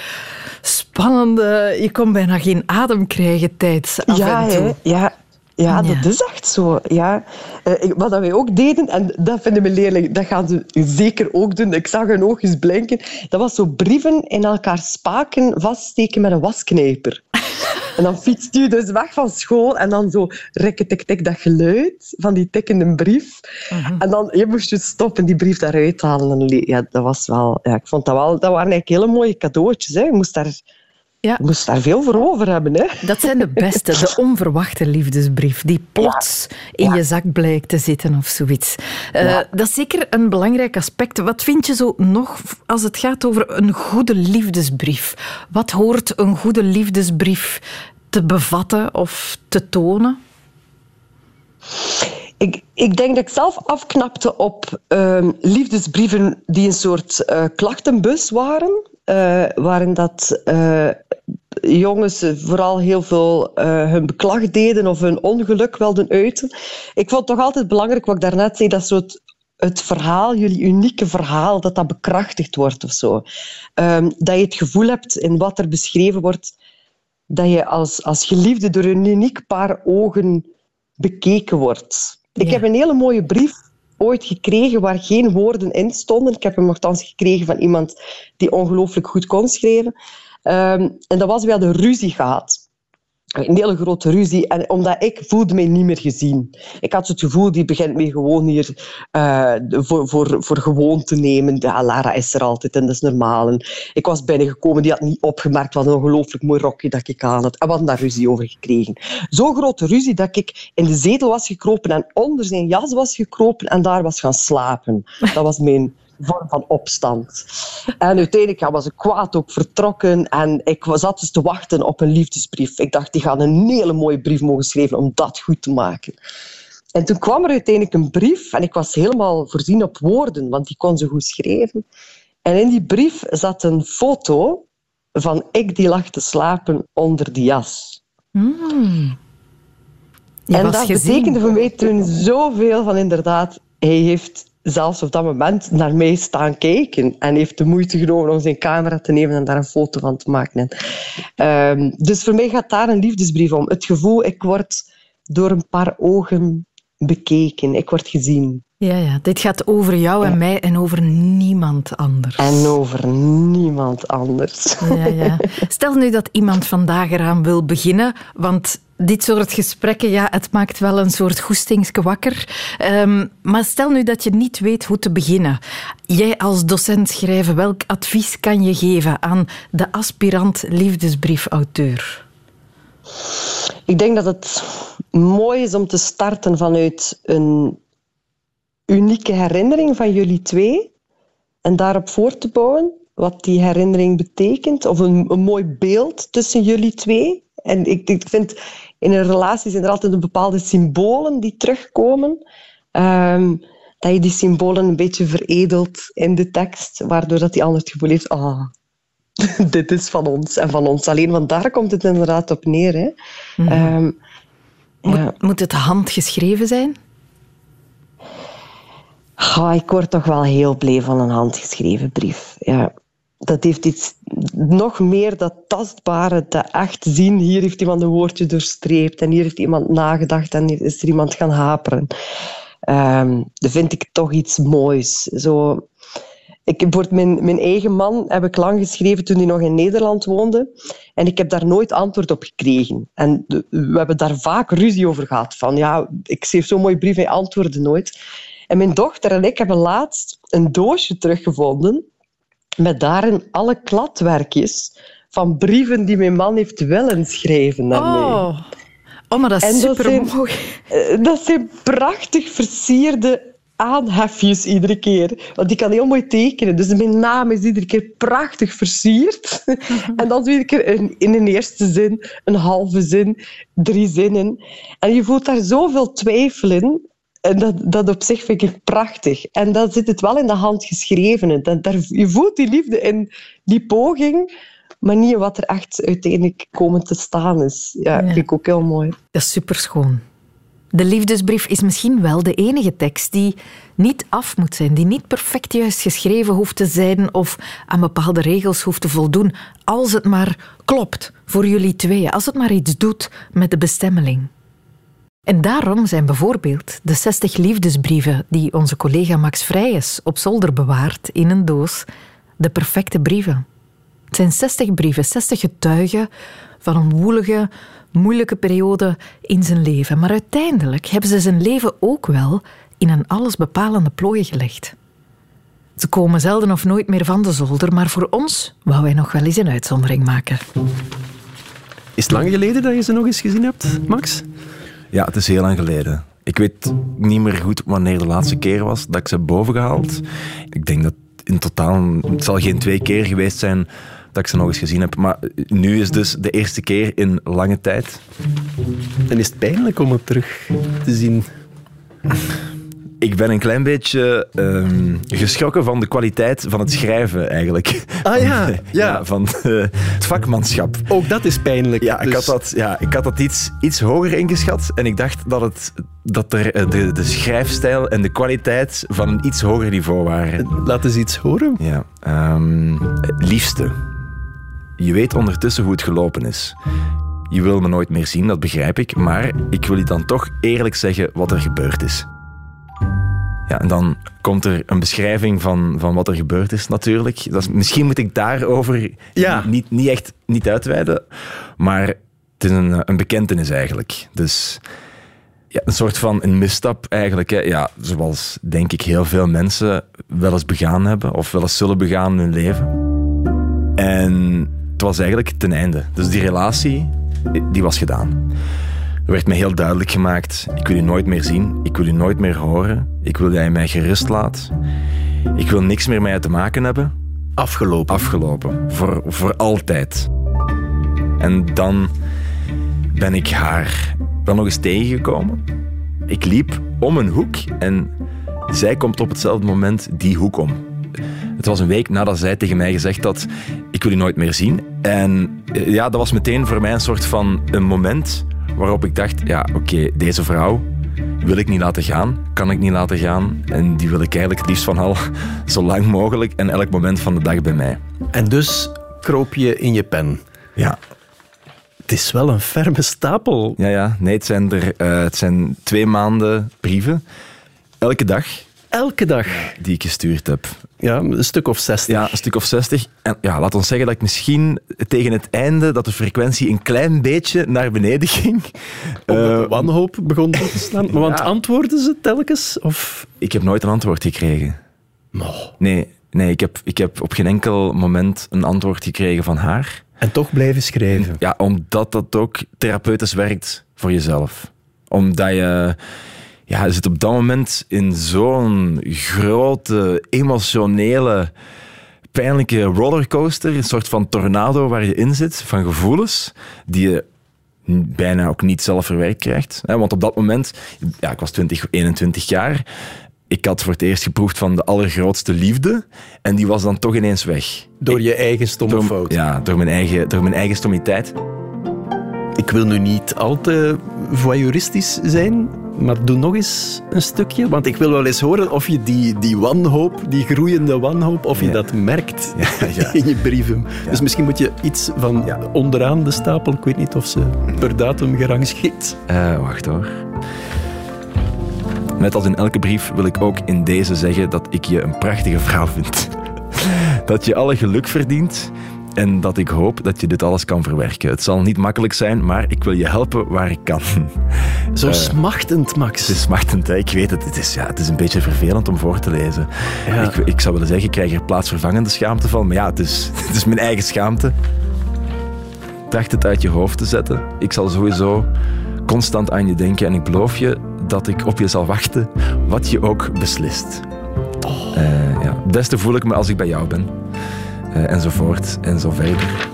spannende... Je kon bijna geen adem krijgen tijd af ja, en toe. Hè? Ja, ja, dat is echt zo. Ja. Uh, wat wij ook deden, en dat vinden mijn leerlingen, dat gaan ze zeker ook doen. Ik zag hun oogjes blinken. Dat was zo brieven in elkaar spaken vaststeken met een wasknijper. En dan fietst je dus weg van school en dan zo rikke tik tik dat geluid van die tikkende brief. Uh -huh. En dan je moest je stoppen die brief daaruit halen. En ja, dat was wel, ja, ik vond dat wel, dat waren eigenlijk hele mooie cadeautjes. Hè. Je moest daar ja. Je moest daar veel voor over hebben. Hè? Dat zijn de beste, de onverwachte liefdesbrief, die plots ja. in ja. je zak blijkt te zitten of zoiets. Uh, dat is zeker een belangrijk aspect. Wat vind je zo nog als het gaat over een goede liefdesbrief? Wat hoort een goede liefdesbrief te bevatten of te tonen? Ik, ik, denk dat ik zelf afknapte op uh, liefdesbrieven die een soort uh, klachtenbus waren. Uh, waarin dat uh, jongens vooral heel veel uh, hun beklag deden of hun ongeluk wilden uiten. Ik vond het toch altijd belangrijk, wat ik daarnet zei, dat soort het verhaal, jullie unieke verhaal, dat dat bekrachtigd wordt of zo. Um, dat je het gevoel hebt in wat er beschreven wordt, dat je als, als geliefde door een uniek paar ogen bekeken wordt. Ik heb een hele mooie brief ooit gekregen waar geen woorden in stonden. Ik heb hem nogthans gekregen van iemand die ongelooflijk goed kon schrijven. Um, en dat was, we hadden ruzie gehad. Een hele grote ruzie. En omdat ik voelde mij niet meer gezien. Ik had het gevoel, die begint mij gewoon hier uh, voor, voor, voor gewoon te nemen. Ja, Lara is er altijd en dat is normaal. En ik was binnengekomen, die had niet opgemerkt wat een ongelooflijk mooi rokje dat ik aan had. En we hadden daar ruzie over gekregen. Zo'n grote ruzie dat ik in de zetel was gekropen en onder zijn jas was gekropen en daar was gaan slapen. Dat was mijn vorm van opstand. En uiteindelijk was ik kwaad ook vertrokken en ik zat dus te wachten op een liefdesbrief. Ik dacht, die gaan een hele mooie brief mogen schrijven om dat goed te maken. En toen kwam er uiteindelijk een brief en ik was helemaal voorzien op woorden, want die kon ze goed schrijven. En in die brief zat een foto van ik die lag te slapen onder die jas. Hmm. en dat betekende voor mij toen zoveel van inderdaad, hij heeft zelfs op dat moment naar mij staan kijken en heeft de moeite genomen om zijn camera te nemen en daar een foto van te maken. Um, dus voor mij gaat daar een liefdesbrief om. Het gevoel, ik word door een paar ogen bekeken, ik word gezien. Ja, ja, dit gaat over jou en mij en over niemand anders. En over niemand anders. Ja, ja. *laughs* Stel nu dat iemand vandaag eraan wil beginnen, want dit soort gesprekken, ja, het maakt wel een soort goestingske wakker. Um, maar stel nu dat je niet weet hoe te beginnen. Jij als docent schrijven, welk advies kan je geven aan de aspirant liefdesbriefauteur? Ik denk dat het mooi is om te starten vanuit een unieke herinnering van jullie twee en daarop voor te bouwen wat die herinnering betekent, of een, een mooi beeld tussen jullie twee. En ik, ik vind in een relatie zijn er altijd een bepaalde symbolen die terugkomen. Um, dat je die symbolen een beetje veredelt in de tekst, waardoor dat die ander het gevoel heeft, ah, *laughs* dit is van ons en van ons alleen. Want daar komt het inderdaad op neer. Hè. Mm. Um, moet, ja. moet het handgeschreven zijn? Ik word toch wel heel blij van een handgeschreven brief. Ja dat heeft iets nog meer dat tastbare, dat echt zien. Hier heeft iemand een woordje doorstreept en hier heeft iemand nagedacht en is er iemand gaan haperen. Um, dat vind ik toch iets moois. Zo, ik, mijn, mijn eigen man heb ik lang geschreven toen hij nog in Nederland woonde. En ik heb daar nooit antwoord op gekregen. En we hebben daar vaak ruzie over gehad. Van ja, ik schreef zo'n mooi brief en antwoordde nooit. En mijn dochter en ik hebben laatst een doosje teruggevonden met daarin alle kladwerkjes van brieven die mijn man heeft willen schrijven naar oh. mij. Oh, maar dat is super mooi. Eh, dat zijn prachtig versierde aanhefjes iedere keer. Want die kan heel mooi tekenen. Dus mijn naam is iedere keer prachtig versierd. *laughs* en dan iedere keer in, in een eerste zin, een halve zin, drie zinnen. En je voelt daar zoveel twijfel in. En dat, dat op zich vind ik prachtig. En dan zit het wel in de hand geschreven. Dat, daar, je voelt die liefde in die poging, maar niet wat er echt uiteindelijk komen te staan is. Ja, ja. vind ik ook heel mooi. Dat is superschoon. De liefdesbrief is misschien wel de enige tekst die niet af moet zijn, die niet perfect juist geschreven hoeft te zijn of aan bepaalde regels hoeft te voldoen, als het maar klopt voor jullie tweeën, als het maar iets doet met de bestemmeling. En daarom zijn bijvoorbeeld de 60 liefdesbrieven die onze collega Max Vrijes op zolder bewaart in een doos de perfecte brieven. Het zijn 60 brieven, 60 getuigen van een woelige, moeilijke periode in zijn leven. Maar uiteindelijk hebben ze zijn leven ook wel in een allesbepalende plooi gelegd. Ze komen zelden of nooit meer van de zolder, maar voor ons wou hij nog wel eens een uitzondering maken. Is het lang geleden dat je ze nog eens gezien hebt, Max? Ja, het is heel lang geleden. Ik weet niet meer goed wanneer de laatste keer was dat ik ze boven gehaald. Ik denk dat in totaal, het zal geen twee keer geweest zijn dat ik ze nog eens gezien heb. Maar nu is dus de eerste keer in lange tijd. En is het pijnlijk om het terug te zien? Ik ben een klein beetje um, geschrokken van de kwaliteit van het schrijven, eigenlijk. Ah ja, *laughs* ja. ja van uh, het vakmanschap. Ook dat is pijnlijk. Ja, dus... ik had dat, ja, ik had dat iets, iets hoger ingeschat. En ik dacht dat, het, dat er eh, de, de schrijfstijl en de kwaliteit van een iets hoger niveau waren. Laat eens iets horen. Ja. Um, liefste. Je weet ondertussen hoe het gelopen is. Je wil me nooit meer zien, dat begrijp ik. Maar ik wil je dan toch eerlijk zeggen wat er gebeurd is. Ja, en dan komt er een beschrijving van, van wat er gebeurd is, natuurlijk. Dat is, misschien moet ik daarover ja. niet, niet echt niet uitweiden. Maar het is een, een bekentenis eigenlijk. Dus ja, een soort van een misstap eigenlijk. Hè. Ja, zoals denk ik heel veel mensen wel eens begaan hebben of wel eens zullen begaan in hun leven. En het was eigenlijk ten einde. Dus die relatie, die was gedaan. Er werd me heel duidelijk gemaakt, ik wil je nooit meer zien, ik wil je nooit meer horen, ik wil dat je mij gerust laat. Ik wil niks meer met je te maken hebben. Afgelopen. Afgelopen. Voor, voor altijd. En dan ben ik haar wel nog eens tegengekomen. Ik liep om een hoek en zij komt op hetzelfde moment die hoek om. Het was een week nadat zij tegen mij gezegd had: Ik wil je nooit meer zien. En eh, ja, dat was meteen voor mij een soort van een moment waarop ik dacht: Ja, oké, deze vrouw wil ik niet laten gaan, kan ik niet laten gaan. En die wil ik eigenlijk het liefst van al *laughs* zo lang mogelijk en elk moment van de dag bij mij. En dus kroop je in je pen. Ja. Het is wel een ferme stapel. Ja, ja. Nee, het zijn, er, uh, het zijn twee maanden brieven. Elke dag. Elke dag? Die ik gestuurd heb. Ja, een stuk of 60. Ja, een stuk of 60. En ja, laat ons zeggen dat ik misschien tegen het einde dat de frequentie een klein beetje naar beneden ging. Uh, wanhoop begon te *laughs* staan. Maar want antwoorden ze telkens? Of? Ik heb nooit een antwoord gekregen. No. Nee, nee ik, heb, ik heb op geen enkel moment een antwoord gekregen van haar. En toch blijven schrijven. Ja, omdat dat ook therapeutisch werkt voor jezelf. Omdat je, ja, je zit op dat moment in zo'n grote, emotionele, pijnlijke rollercoaster. Een soort van tornado waar je in zit, van gevoelens die je bijna ook niet zelf verwerkt krijgt. Want op dat moment, ja, ik was 20, 21 jaar, ik had voor het eerst geproefd van de allergrootste liefde. En die was dan toch ineens weg. Door je eigen stomme door, fout. Ja, door mijn eigen, door mijn eigen stommiteit. Ik wil nu niet al te voyeuristisch zijn, maar doe nog eens een stukje. Want ik wil wel eens horen of je die, die wanhoop, die groeiende wanhoop, of je Ja. dat merkt Ja, ja. *laughs* in je brieven. Dus misschien moet je iets van onderaan de stapel, ik weet niet of ze per datum gerangeerd. Eh, wacht hoor. Net als in elke brief wil ik ook in deze zeggen dat ik je een prachtige vrouw vind. *laughs* Dat je alle geluk verdient en dat ik hoop dat je dit alles kan verwerken. Het zal niet makkelijk zijn, maar ik wil je helpen waar ik kan. *laughs* Zo Eh, smachtend, Max. Het is smachtend, hè. ik weet het. Het is, ja, het is een beetje vervelend om voor te lezen. Ja. Ik, ik zou willen zeggen, ik krijg er plaatsvervangende schaamte van, maar ja, het is, *laughs* het is mijn eigen schaamte. Tracht het uit je hoofd te zetten. Ik zal sowieso constant aan je denken en ik beloof je dat ik op je zal wachten, wat je ook beslist. Eh, ja. Het beste voel ik me als ik bij jou ben. Eh, enzovoort en zo verder.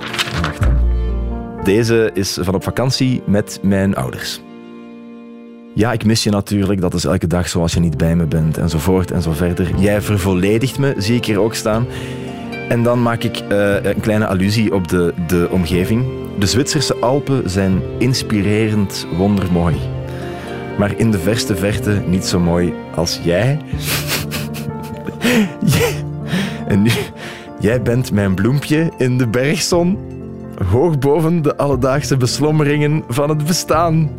Deze is van op vakantie met mijn ouders. Ja, ik mis je natuurlijk. Dat is elke dag zoals je niet bij me bent. Enzovoort en zo verder. Jij vervolledigt me, zie ik hier ook staan. En dan maak ik eh, een kleine allusie op de, de omgeving. De Zwitserse Alpen zijn inspirerend wondermooi. Maar in de verste verte niet zo mooi als jij. *laughs* Jij- en nu, jij bent mijn bloempje in de bergzon. Hoog boven de alledaagse beslommeringen van het bestaan.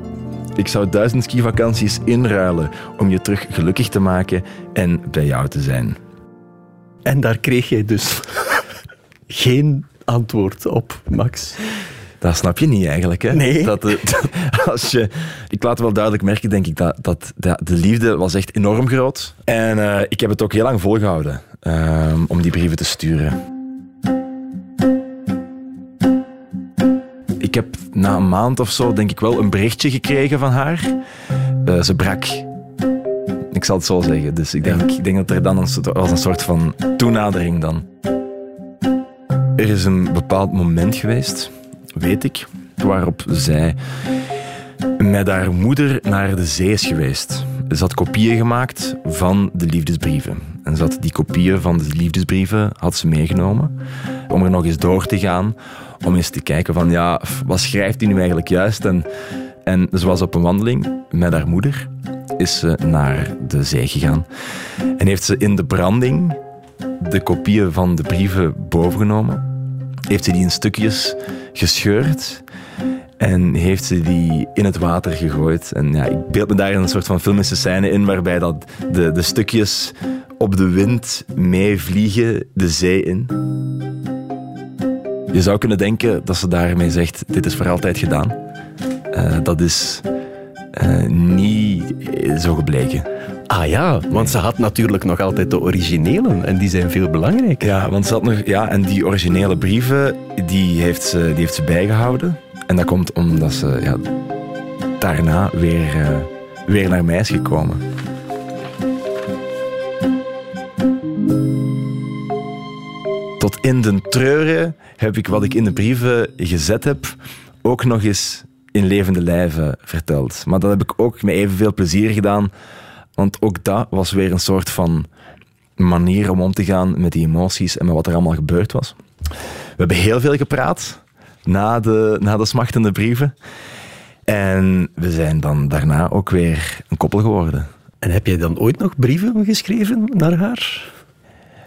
Ik zou duizend skivakanties inruilen om je terug gelukkig te maken en bij jou te zijn. En daar kreeg jij dus *laughs* geen antwoord op, Max. Dat snap je niet eigenlijk, hè? Nee. Dat, eh, *laughs* dat- als je, ik laat wel duidelijk merken, denk ik, dat, dat, dat de liefde was echt enorm groot. En eh, ik heb het ook heel lang volgehouden ehm, om die brieven te sturen. Ik heb na een maand of zo, denk ik wel, een berichtje gekregen van haar. Eh, ze brak. Ik zal het zo zeggen. Dus ik denk, ik denk dat er dan een, soort- was een soort van toenadering dan. Er is een bepaald moment geweest, weet ik, waarop zij met haar moeder naar de zee is geweest. Ze had kopieën gemaakt van de liefdesbrieven. En ze had die kopieën van de liefdesbrieven had ze meegenomen om er nog eens door te gaan, om eens te kijken van ja, wat schrijft hij nu eigenlijk juist? En, en ze was op een wandeling met haar moeder, is ze naar de zee gegaan en heeft ze in de branding de kopieën van de brieven bovengenomen heeft ze die in stukjes gescheurd en heeft ze die in het water gegooid. En ja, ik beeld me daar een soort van filmische scène in waarbij dat de, de stukjes op de wind meevliegen de zee in. Je zou kunnen denken dat ze daarmee zegt, dit is voor altijd gedaan. Eh, dat is eh, niet zo gebleken. Ah ja, want ze had natuurlijk nog altijd de originele en die zijn veel belangrijker. Ja, want ze had nog, ja, en die originele brieven die heeft, ze, die heeft ze bijgehouden. En dat komt omdat ze ja, daarna weer, uh, weer naar mij is gekomen. Tot in de treuren heb ik wat ik in de brieven gezet heb ook nog eens in levende lijven verteld. Maar dat heb ik ook met evenveel plezier gedaan, want ook dat was weer een soort van manier om om te gaan met die emoties en met wat er allemaal gebeurd was. We hebben heel veel gepraat na de, na de smachtende brieven. En we zijn dan daarna ook weer een koppel geworden. En heb jij dan ooit nog brieven geschreven naar haar?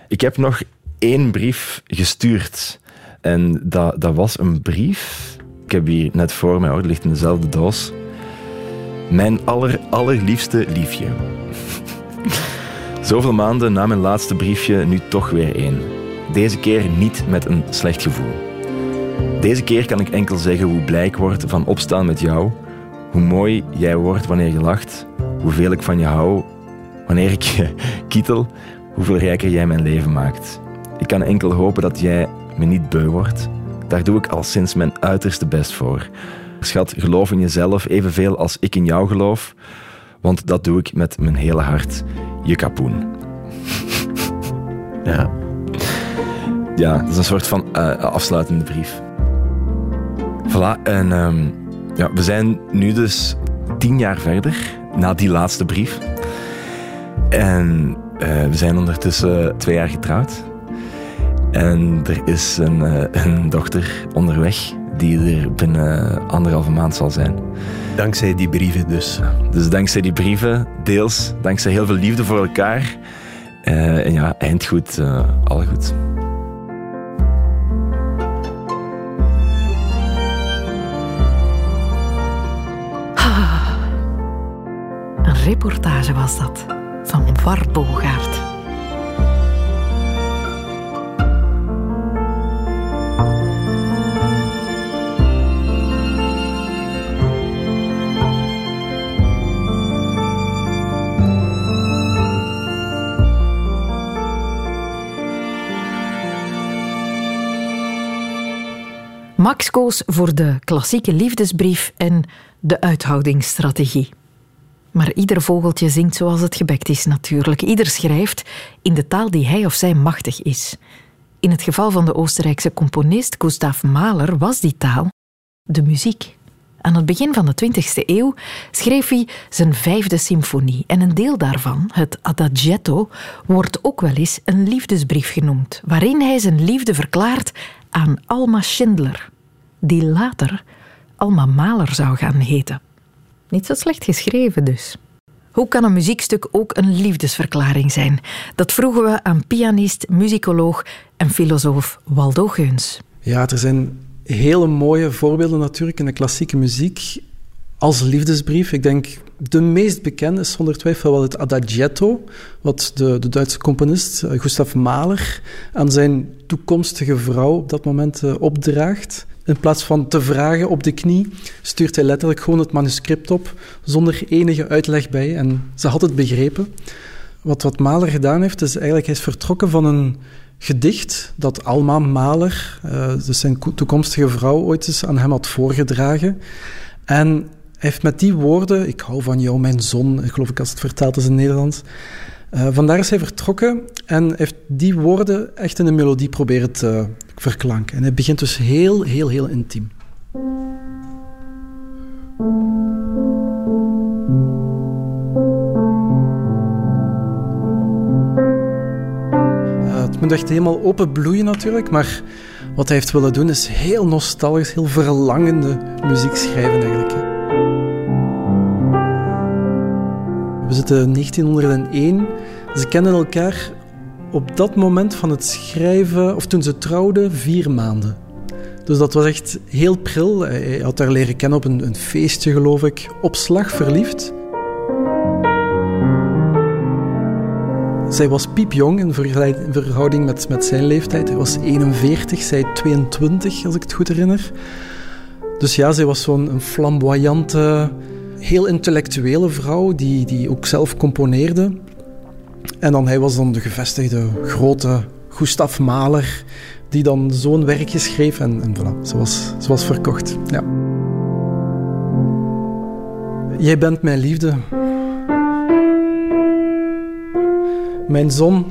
Ik heb nog één brief gestuurd. En dat, dat was een brief. Ik heb hier net voor mij, hoor, het ligt in dezelfde doos. Mijn aller, allerliefste liefje. *laughs* Zoveel maanden na mijn laatste briefje, nu toch weer één. Deze keer niet met een slecht gevoel. Deze keer kan ik enkel zeggen hoe blij ik word van opstaan met jou, hoe mooi jij wordt wanneer je lacht, hoeveel ik van je hou wanneer ik je *laughs* kietel, hoeveel rijker jij mijn leven maakt. Ik kan enkel hopen dat jij me niet beu wordt. Daar doe ik al sinds mijn uiterste best voor. Schat, geloof in jezelf evenveel als ik in jou geloof, want dat doe ik met mijn hele hart. Je kapoen. Ja. Ja, dat is een soort van uh, afsluitende brief. Voilà, en ehm, ja, we zijn nu dus tien jaar verder, na die laatste brief. En uh, we zijn ondertussen twee jaar getrouwd. En er is een, uh, een dochter onderweg die er binnen anderhalve maand zal zijn. Dankzij die brieven dus. Dus dankzij die brieven, deels, dankzij heel veel liefde voor elkaar. Uh, en ja, eindgoed, uh, alle goed. Reportage was dat, van Bart Bogaert. Max koos voor de klassieke liefdesbrief en de uithoudingsstrategie. Maar ieder vogeltje zingt zoals het gebekt is natuurlijk. Ieder schrijft in de taal die hij of zij machtig is. In het geval van de Oostenrijkse componist Gustav Mahler was die taal de muziek. Aan het begin van de 20e eeuw schreef hij zijn vijfde symfonie en een deel daarvan, het Adagietto, wordt ook wel eens een liefdesbrief genoemd, waarin hij zijn liefde verklaart aan Alma Schindler, die later Alma Mahler zou gaan heten. Niet zo slecht geschreven dus. Hoe kan een muziekstuk ook een liefdesverklaring zijn? Dat vroegen we aan pianist, muzikoloog en filosoof Waldo Geuns. Ja, er zijn hele mooie voorbeelden natuurlijk in de klassieke muziek als liefdesbrief. Ik denk de meest bekende is zonder twijfel wel het Adagietto, wat de, de Duitse componist uh, Gustav Mahler aan zijn toekomstige vrouw op dat moment uh, opdraagt. In plaats van te vragen op de knie, stuurt hij letterlijk gewoon het manuscript op, zonder enige uitleg bij. En ze had het begrepen. Wat, wat Mahler gedaan heeft, is eigenlijk hij is vertrokken van een gedicht dat Alma Mahler, uh, dus zijn toekomstige vrouw, ooit eens aan hem had voorgedragen. En hij heeft met die woorden, ik hou van jou, mijn zon, geloof ik als het vertaald is in Nederlands, uh, vandaar is hij vertrokken en heeft die woorden echt in een melodie proberen te verklanken. En hij begint dus heel, heel, heel intiem. Uh, het moet echt helemaal openbloeien natuurlijk, maar wat hij heeft willen doen is heel nostalgisch, heel verlangende muziek schrijven eigenlijk. We zitten in 1901. Ze kennen elkaar op dat moment van het schrijven, of toen ze trouwden, vier maanden. Dus dat was echt heel pril. Hij had haar leren kennen op een, een feestje, geloof ik. Op slag verliefd. Zij was piepjong in verhouding met, met zijn leeftijd. Hij was 41, zij 22, als ik het goed herinner. Dus ja, zij was zo'n flamboyante, heel intellectuele vrouw die, die ook zelf componeerde. En dan hij was dan de gevestigde grote Gustav Mahler die dan zo'n werkje schreef en, en voilà, ze was, ze was verkocht. Ja. Jij bent mijn liefde. Mijn zon.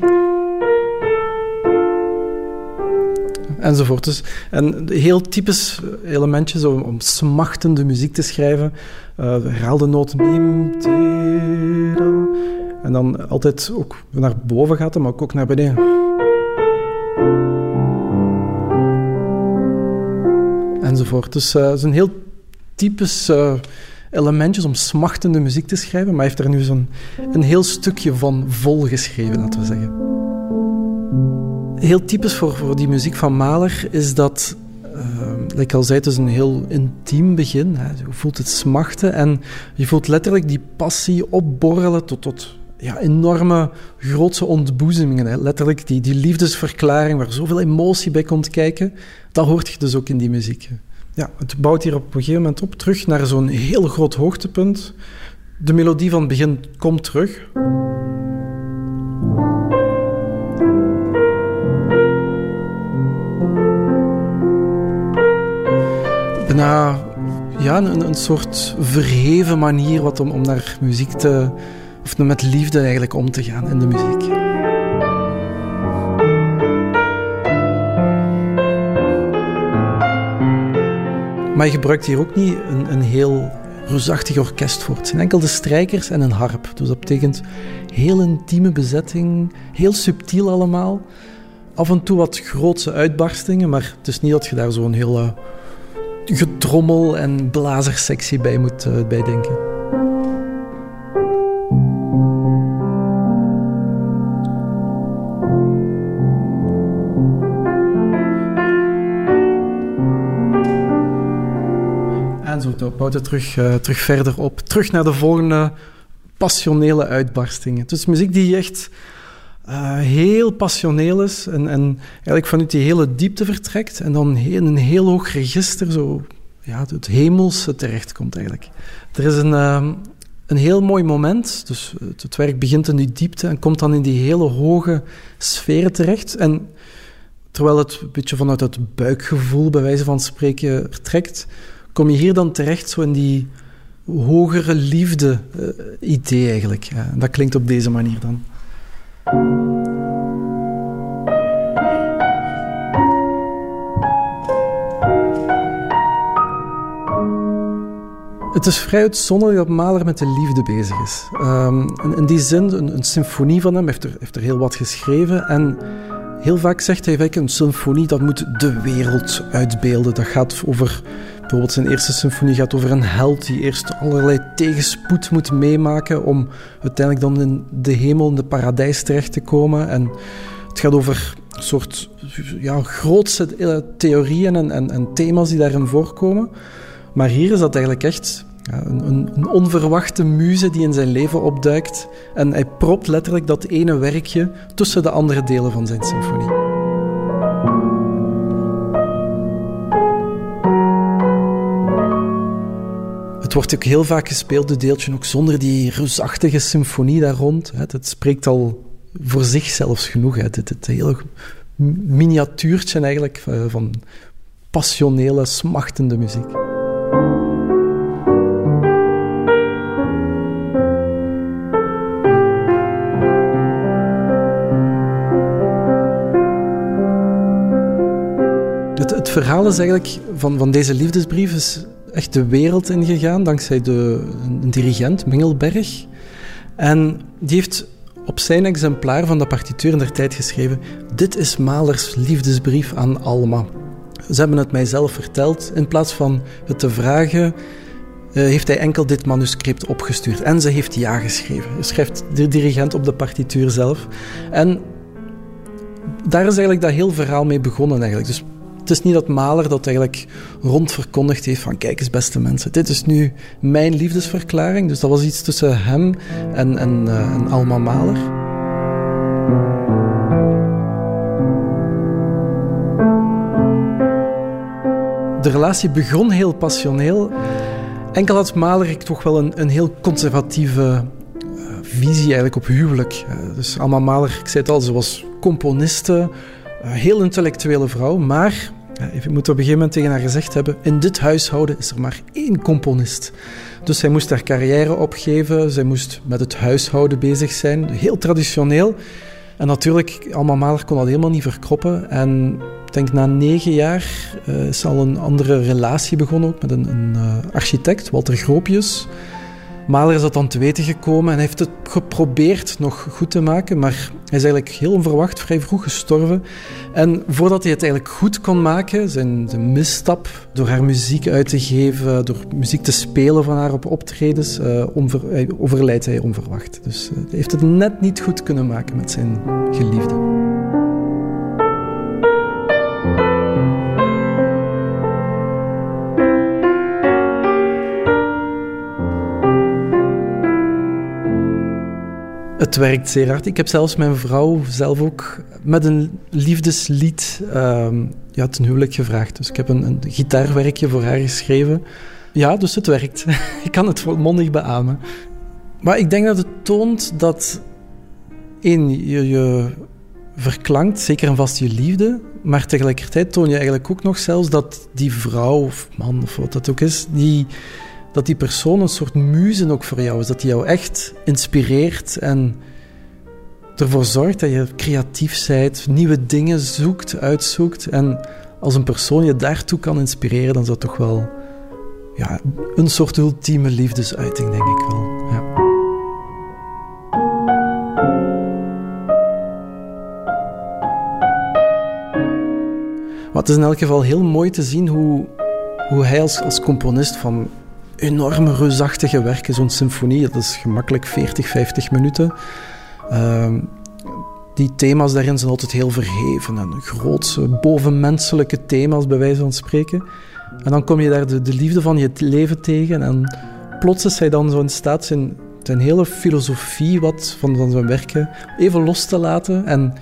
Enzovoort. Dus, en heel typisch elementjes om, om smachtende muziek te schrijven. Uh, herhaalde noot. En dan altijd ook naar boven gaat, maar ook naar beneden. Enzovoort. Dus een heel typisch elementjes om smachtende muziek te schrijven, maar hij heeft er nu zo'n een heel stukje van vol geschreven, laten we zeggen. Heel typisch voor, voor die muziek van Mahler is dat, uh, ik al zei, het is een heel intiem begin. Hè. Je voelt het smachten en je voelt letterlijk die passie opborrelen tot, tot ja, enorme, grootse ontboezemingen. Hè. Letterlijk die, die liefdesverklaring waar zoveel emotie bij komt kijken, dat hoort je dus ook in die muziek. Ja, het bouwt hier op een gegeven moment op terug naar zo'n heel groot hoogtepunt. De melodie van het begin komt terug. Bijna ja, een, een soort verheven manier wat om, om naar muziek te, of met liefde eigenlijk om te gaan in de muziek. Maar je gebruikt hier ook niet een, een heel reusachtig orkest voor. Het zijn enkel de strijkers en een harp. Dus dat betekent heel intieme bezetting, heel subtiel allemaal. Af en toe wat grootse uitbarstingen, maar het is niet dat je daar zo'n hele getrommel en blazersectie bij moet uh, bij denken. bouwt het terug, uh, terug verder op. Terug naar de volgende passionele uitbarstingen. Dus muziek die echt uh, heel passioneel is en, en eigenlijk vanuit die hele diepte vertrekt en dan in een heel hoog register zo ja, het hemelse terechtkomt eigenlijk. Er is een, uh, een heel mooi moment, dus het, het, werk begint in die diepte en komt dan in die hele hoge sfeer terecht. En terwijl het een beetje vanuit het buikgevoel, bij wijze van spreken, vertrekt, kom je hier dan terecht zo in die hogere liefde-idee eh, eigenlijk. Ja, dat klinkt op deze manier dan. Het is vrij uitzonderlijk dat Mahler met de liefde bezig is. Um, in, die zin, een, een, symfonie van hem heeft er, heeft er heel wat geschreven. En heel vaak zegt hij, een symfonie dat moet de wereld uitbeelden. Dat gaat over Bijvoorbeeld zijn eerste symfonie gaat over een held die eerst allerlei tegenspoed moet meemaken om uiteindelijk dan in de hemel, in de paradijs terecht te komen. En het gaat over een soort ja, grootste eh, theorieën en, en, en thema's die daarin voorkomen. Maar hier is dat eigenlijk echt een, een, onverwachte muze die in zijn leven opduikt. En hij propt letterlijk dat ene werkje tussen de andere delen van zijn symfonie. Het wordt ook heel vaak gespeeld, de deeltje, ook zonder die reusachtige symfonie daar rond. Het spreekt al voor zich zelfs genoeg. Het, het hele miniatuurtje eigenlijk eh, van passionele, smachtende muziek. Het, het verhaal is eigenlijk van, van deze liefdesbrief is echt de wereld ingegaan dankzij de, een dirigent, Mingelberg. En die heeft op zijn exemplaar van de partituur in der tijd geschreven: Dit is Malers liefdesbrief aan Alma. Ze hebben het mij zelf verteld. In plaats van het te vragen, uh, heeft hij enkel dit manuscript opgestuurd. En ze heeft ja geschreven. Schrijft de dirigent op de partituur zelf. En daar is eigenlijk dat heel verhaal mee begonnen eigenlijk. Dus het is niet dat Maler dat eigenlijk rondverkondigd heeft van kijk eens beste mensen, dit is nu mijn liefdesverklaring. Dus dat was iets tussen hem en, en, uh, en Alma Maler. De relatie begon heel passioneel. Enkel had Malerik toch wel een, een heel conservatieve uh, visie eigenlijk op huwelijk. Uh, dus Alma Malerik, ik zei het al, ze was componiste, heel intellectuele vrouw, maar ik moet op een gegeven moment tegen haar gezegd hebben: in dit huishouden is er maar één componist. Dus zij moest haar carrière opgeven, zij moest met het huishouden bezig zijn, heel traditioneel. En natuurlijk, allemaal Maler kon dat helemaal niet verkroppen. En ik denk na negen jaar uh, is al een andere relatie begonnen, ook met een, een uh, architect, Walter Groopjes. Maler is dat dan te weten gekomen en heeft het geprobeerd nog goed te maken, maar hij is eigenlijk heel onverwacht vrij vroeg gestorven. En voordat hij het eigenlijk goed kon maken, zijn de misstap door haar muziek uit te geven, door muziek te spelen van haar op optredens, onver, overlijdt hij onverwacht. Dus uh, hij heeft het net niet goed kunnen maken met zijn geliefde. Het werkt zeer hard. Ik heb zelfs mijn vrouw zelf ook met een liefdeslied uh, ja, ten huwelijk gevraagd. Dus ik heb een, een, gitaarwerkje voor haar geschreven. Ja, dus het werkt. *laughs* ik kan het volmondig beamen. Maar ik denk dat het toont dat... één, je, je verklankt zeker en vast je liefde, maar tegelijkertijd toon je eigenlijk ook nog zelfs dat die vrouw of man of wat dat ook is, die dat die persoon een soort muze ook voor jou is. Dat die jou echt inspireert en ervoor zorgt dat je creatief bent, nieuwe dingen zoekt, uitzoekt. En als een persoon je daartoe kan inspireren, dan is dat toch wel ja, een soort ultieme liefdesuiting, denk ik wel. Ja. Maar het is in elk geval heel mooi te zien hoe, hoe hij als, als componist van enorme reusachtige werken. Zo'n symfonie, dat is gemakkelijk 40, 50 minuten. Uh, die thema's daarin zijn altijd heel verheven en grootse, bovenmenselijke thema's, bij wijze van spreken. En dan kom je daar de, de liefde van je leven tegen en plots is hij dan zo in staat zijn, zijn hele filosofie wat van, van zijn werken even los te laten en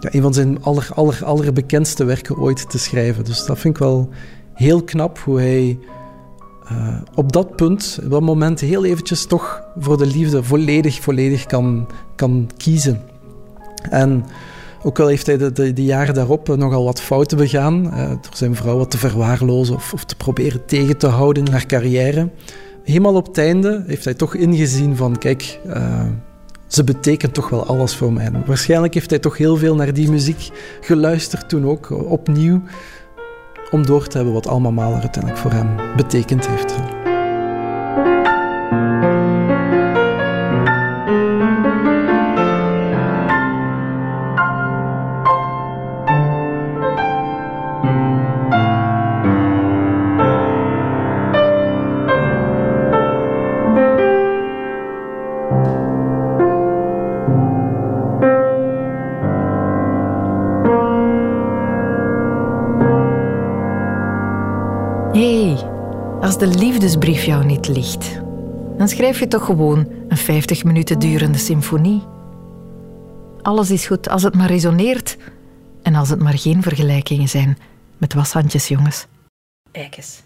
ja, een van zijn aller, aller, allerbekendste werken ooit te schrijven. Dus dat vind ik wel heel knap hoe hij uh, op dat punt, op dat moment, heel eventjes toch voor de liefde volledig, volledig kan, kan kiezen. En ook al heeft hij de, de, jaren daarop nogal wat fouten begaan, uh, door zijn vrouw wat te verwaarlozen of, of, te proberen tegen te houden in haar carrière. Helemaal op het einde heeft hij toch ingezien van, kijk, ze betekent toch wel alles voor mij. waarschijnlijk heeft hij toch heel veel naar die muziek geluisterd toen ook, opnieuw om door te hebben wat Alma Mahler uiteindelijk voor hem betekend heeft. Liefdesbrief jou niet ligt, dan schrijf je toch gewoon een 50 minuten durende symfonie. Alles is goed als het maar resoneert en als het maar geen vergelijkingen zijn met washandjes, jongens. Eikes.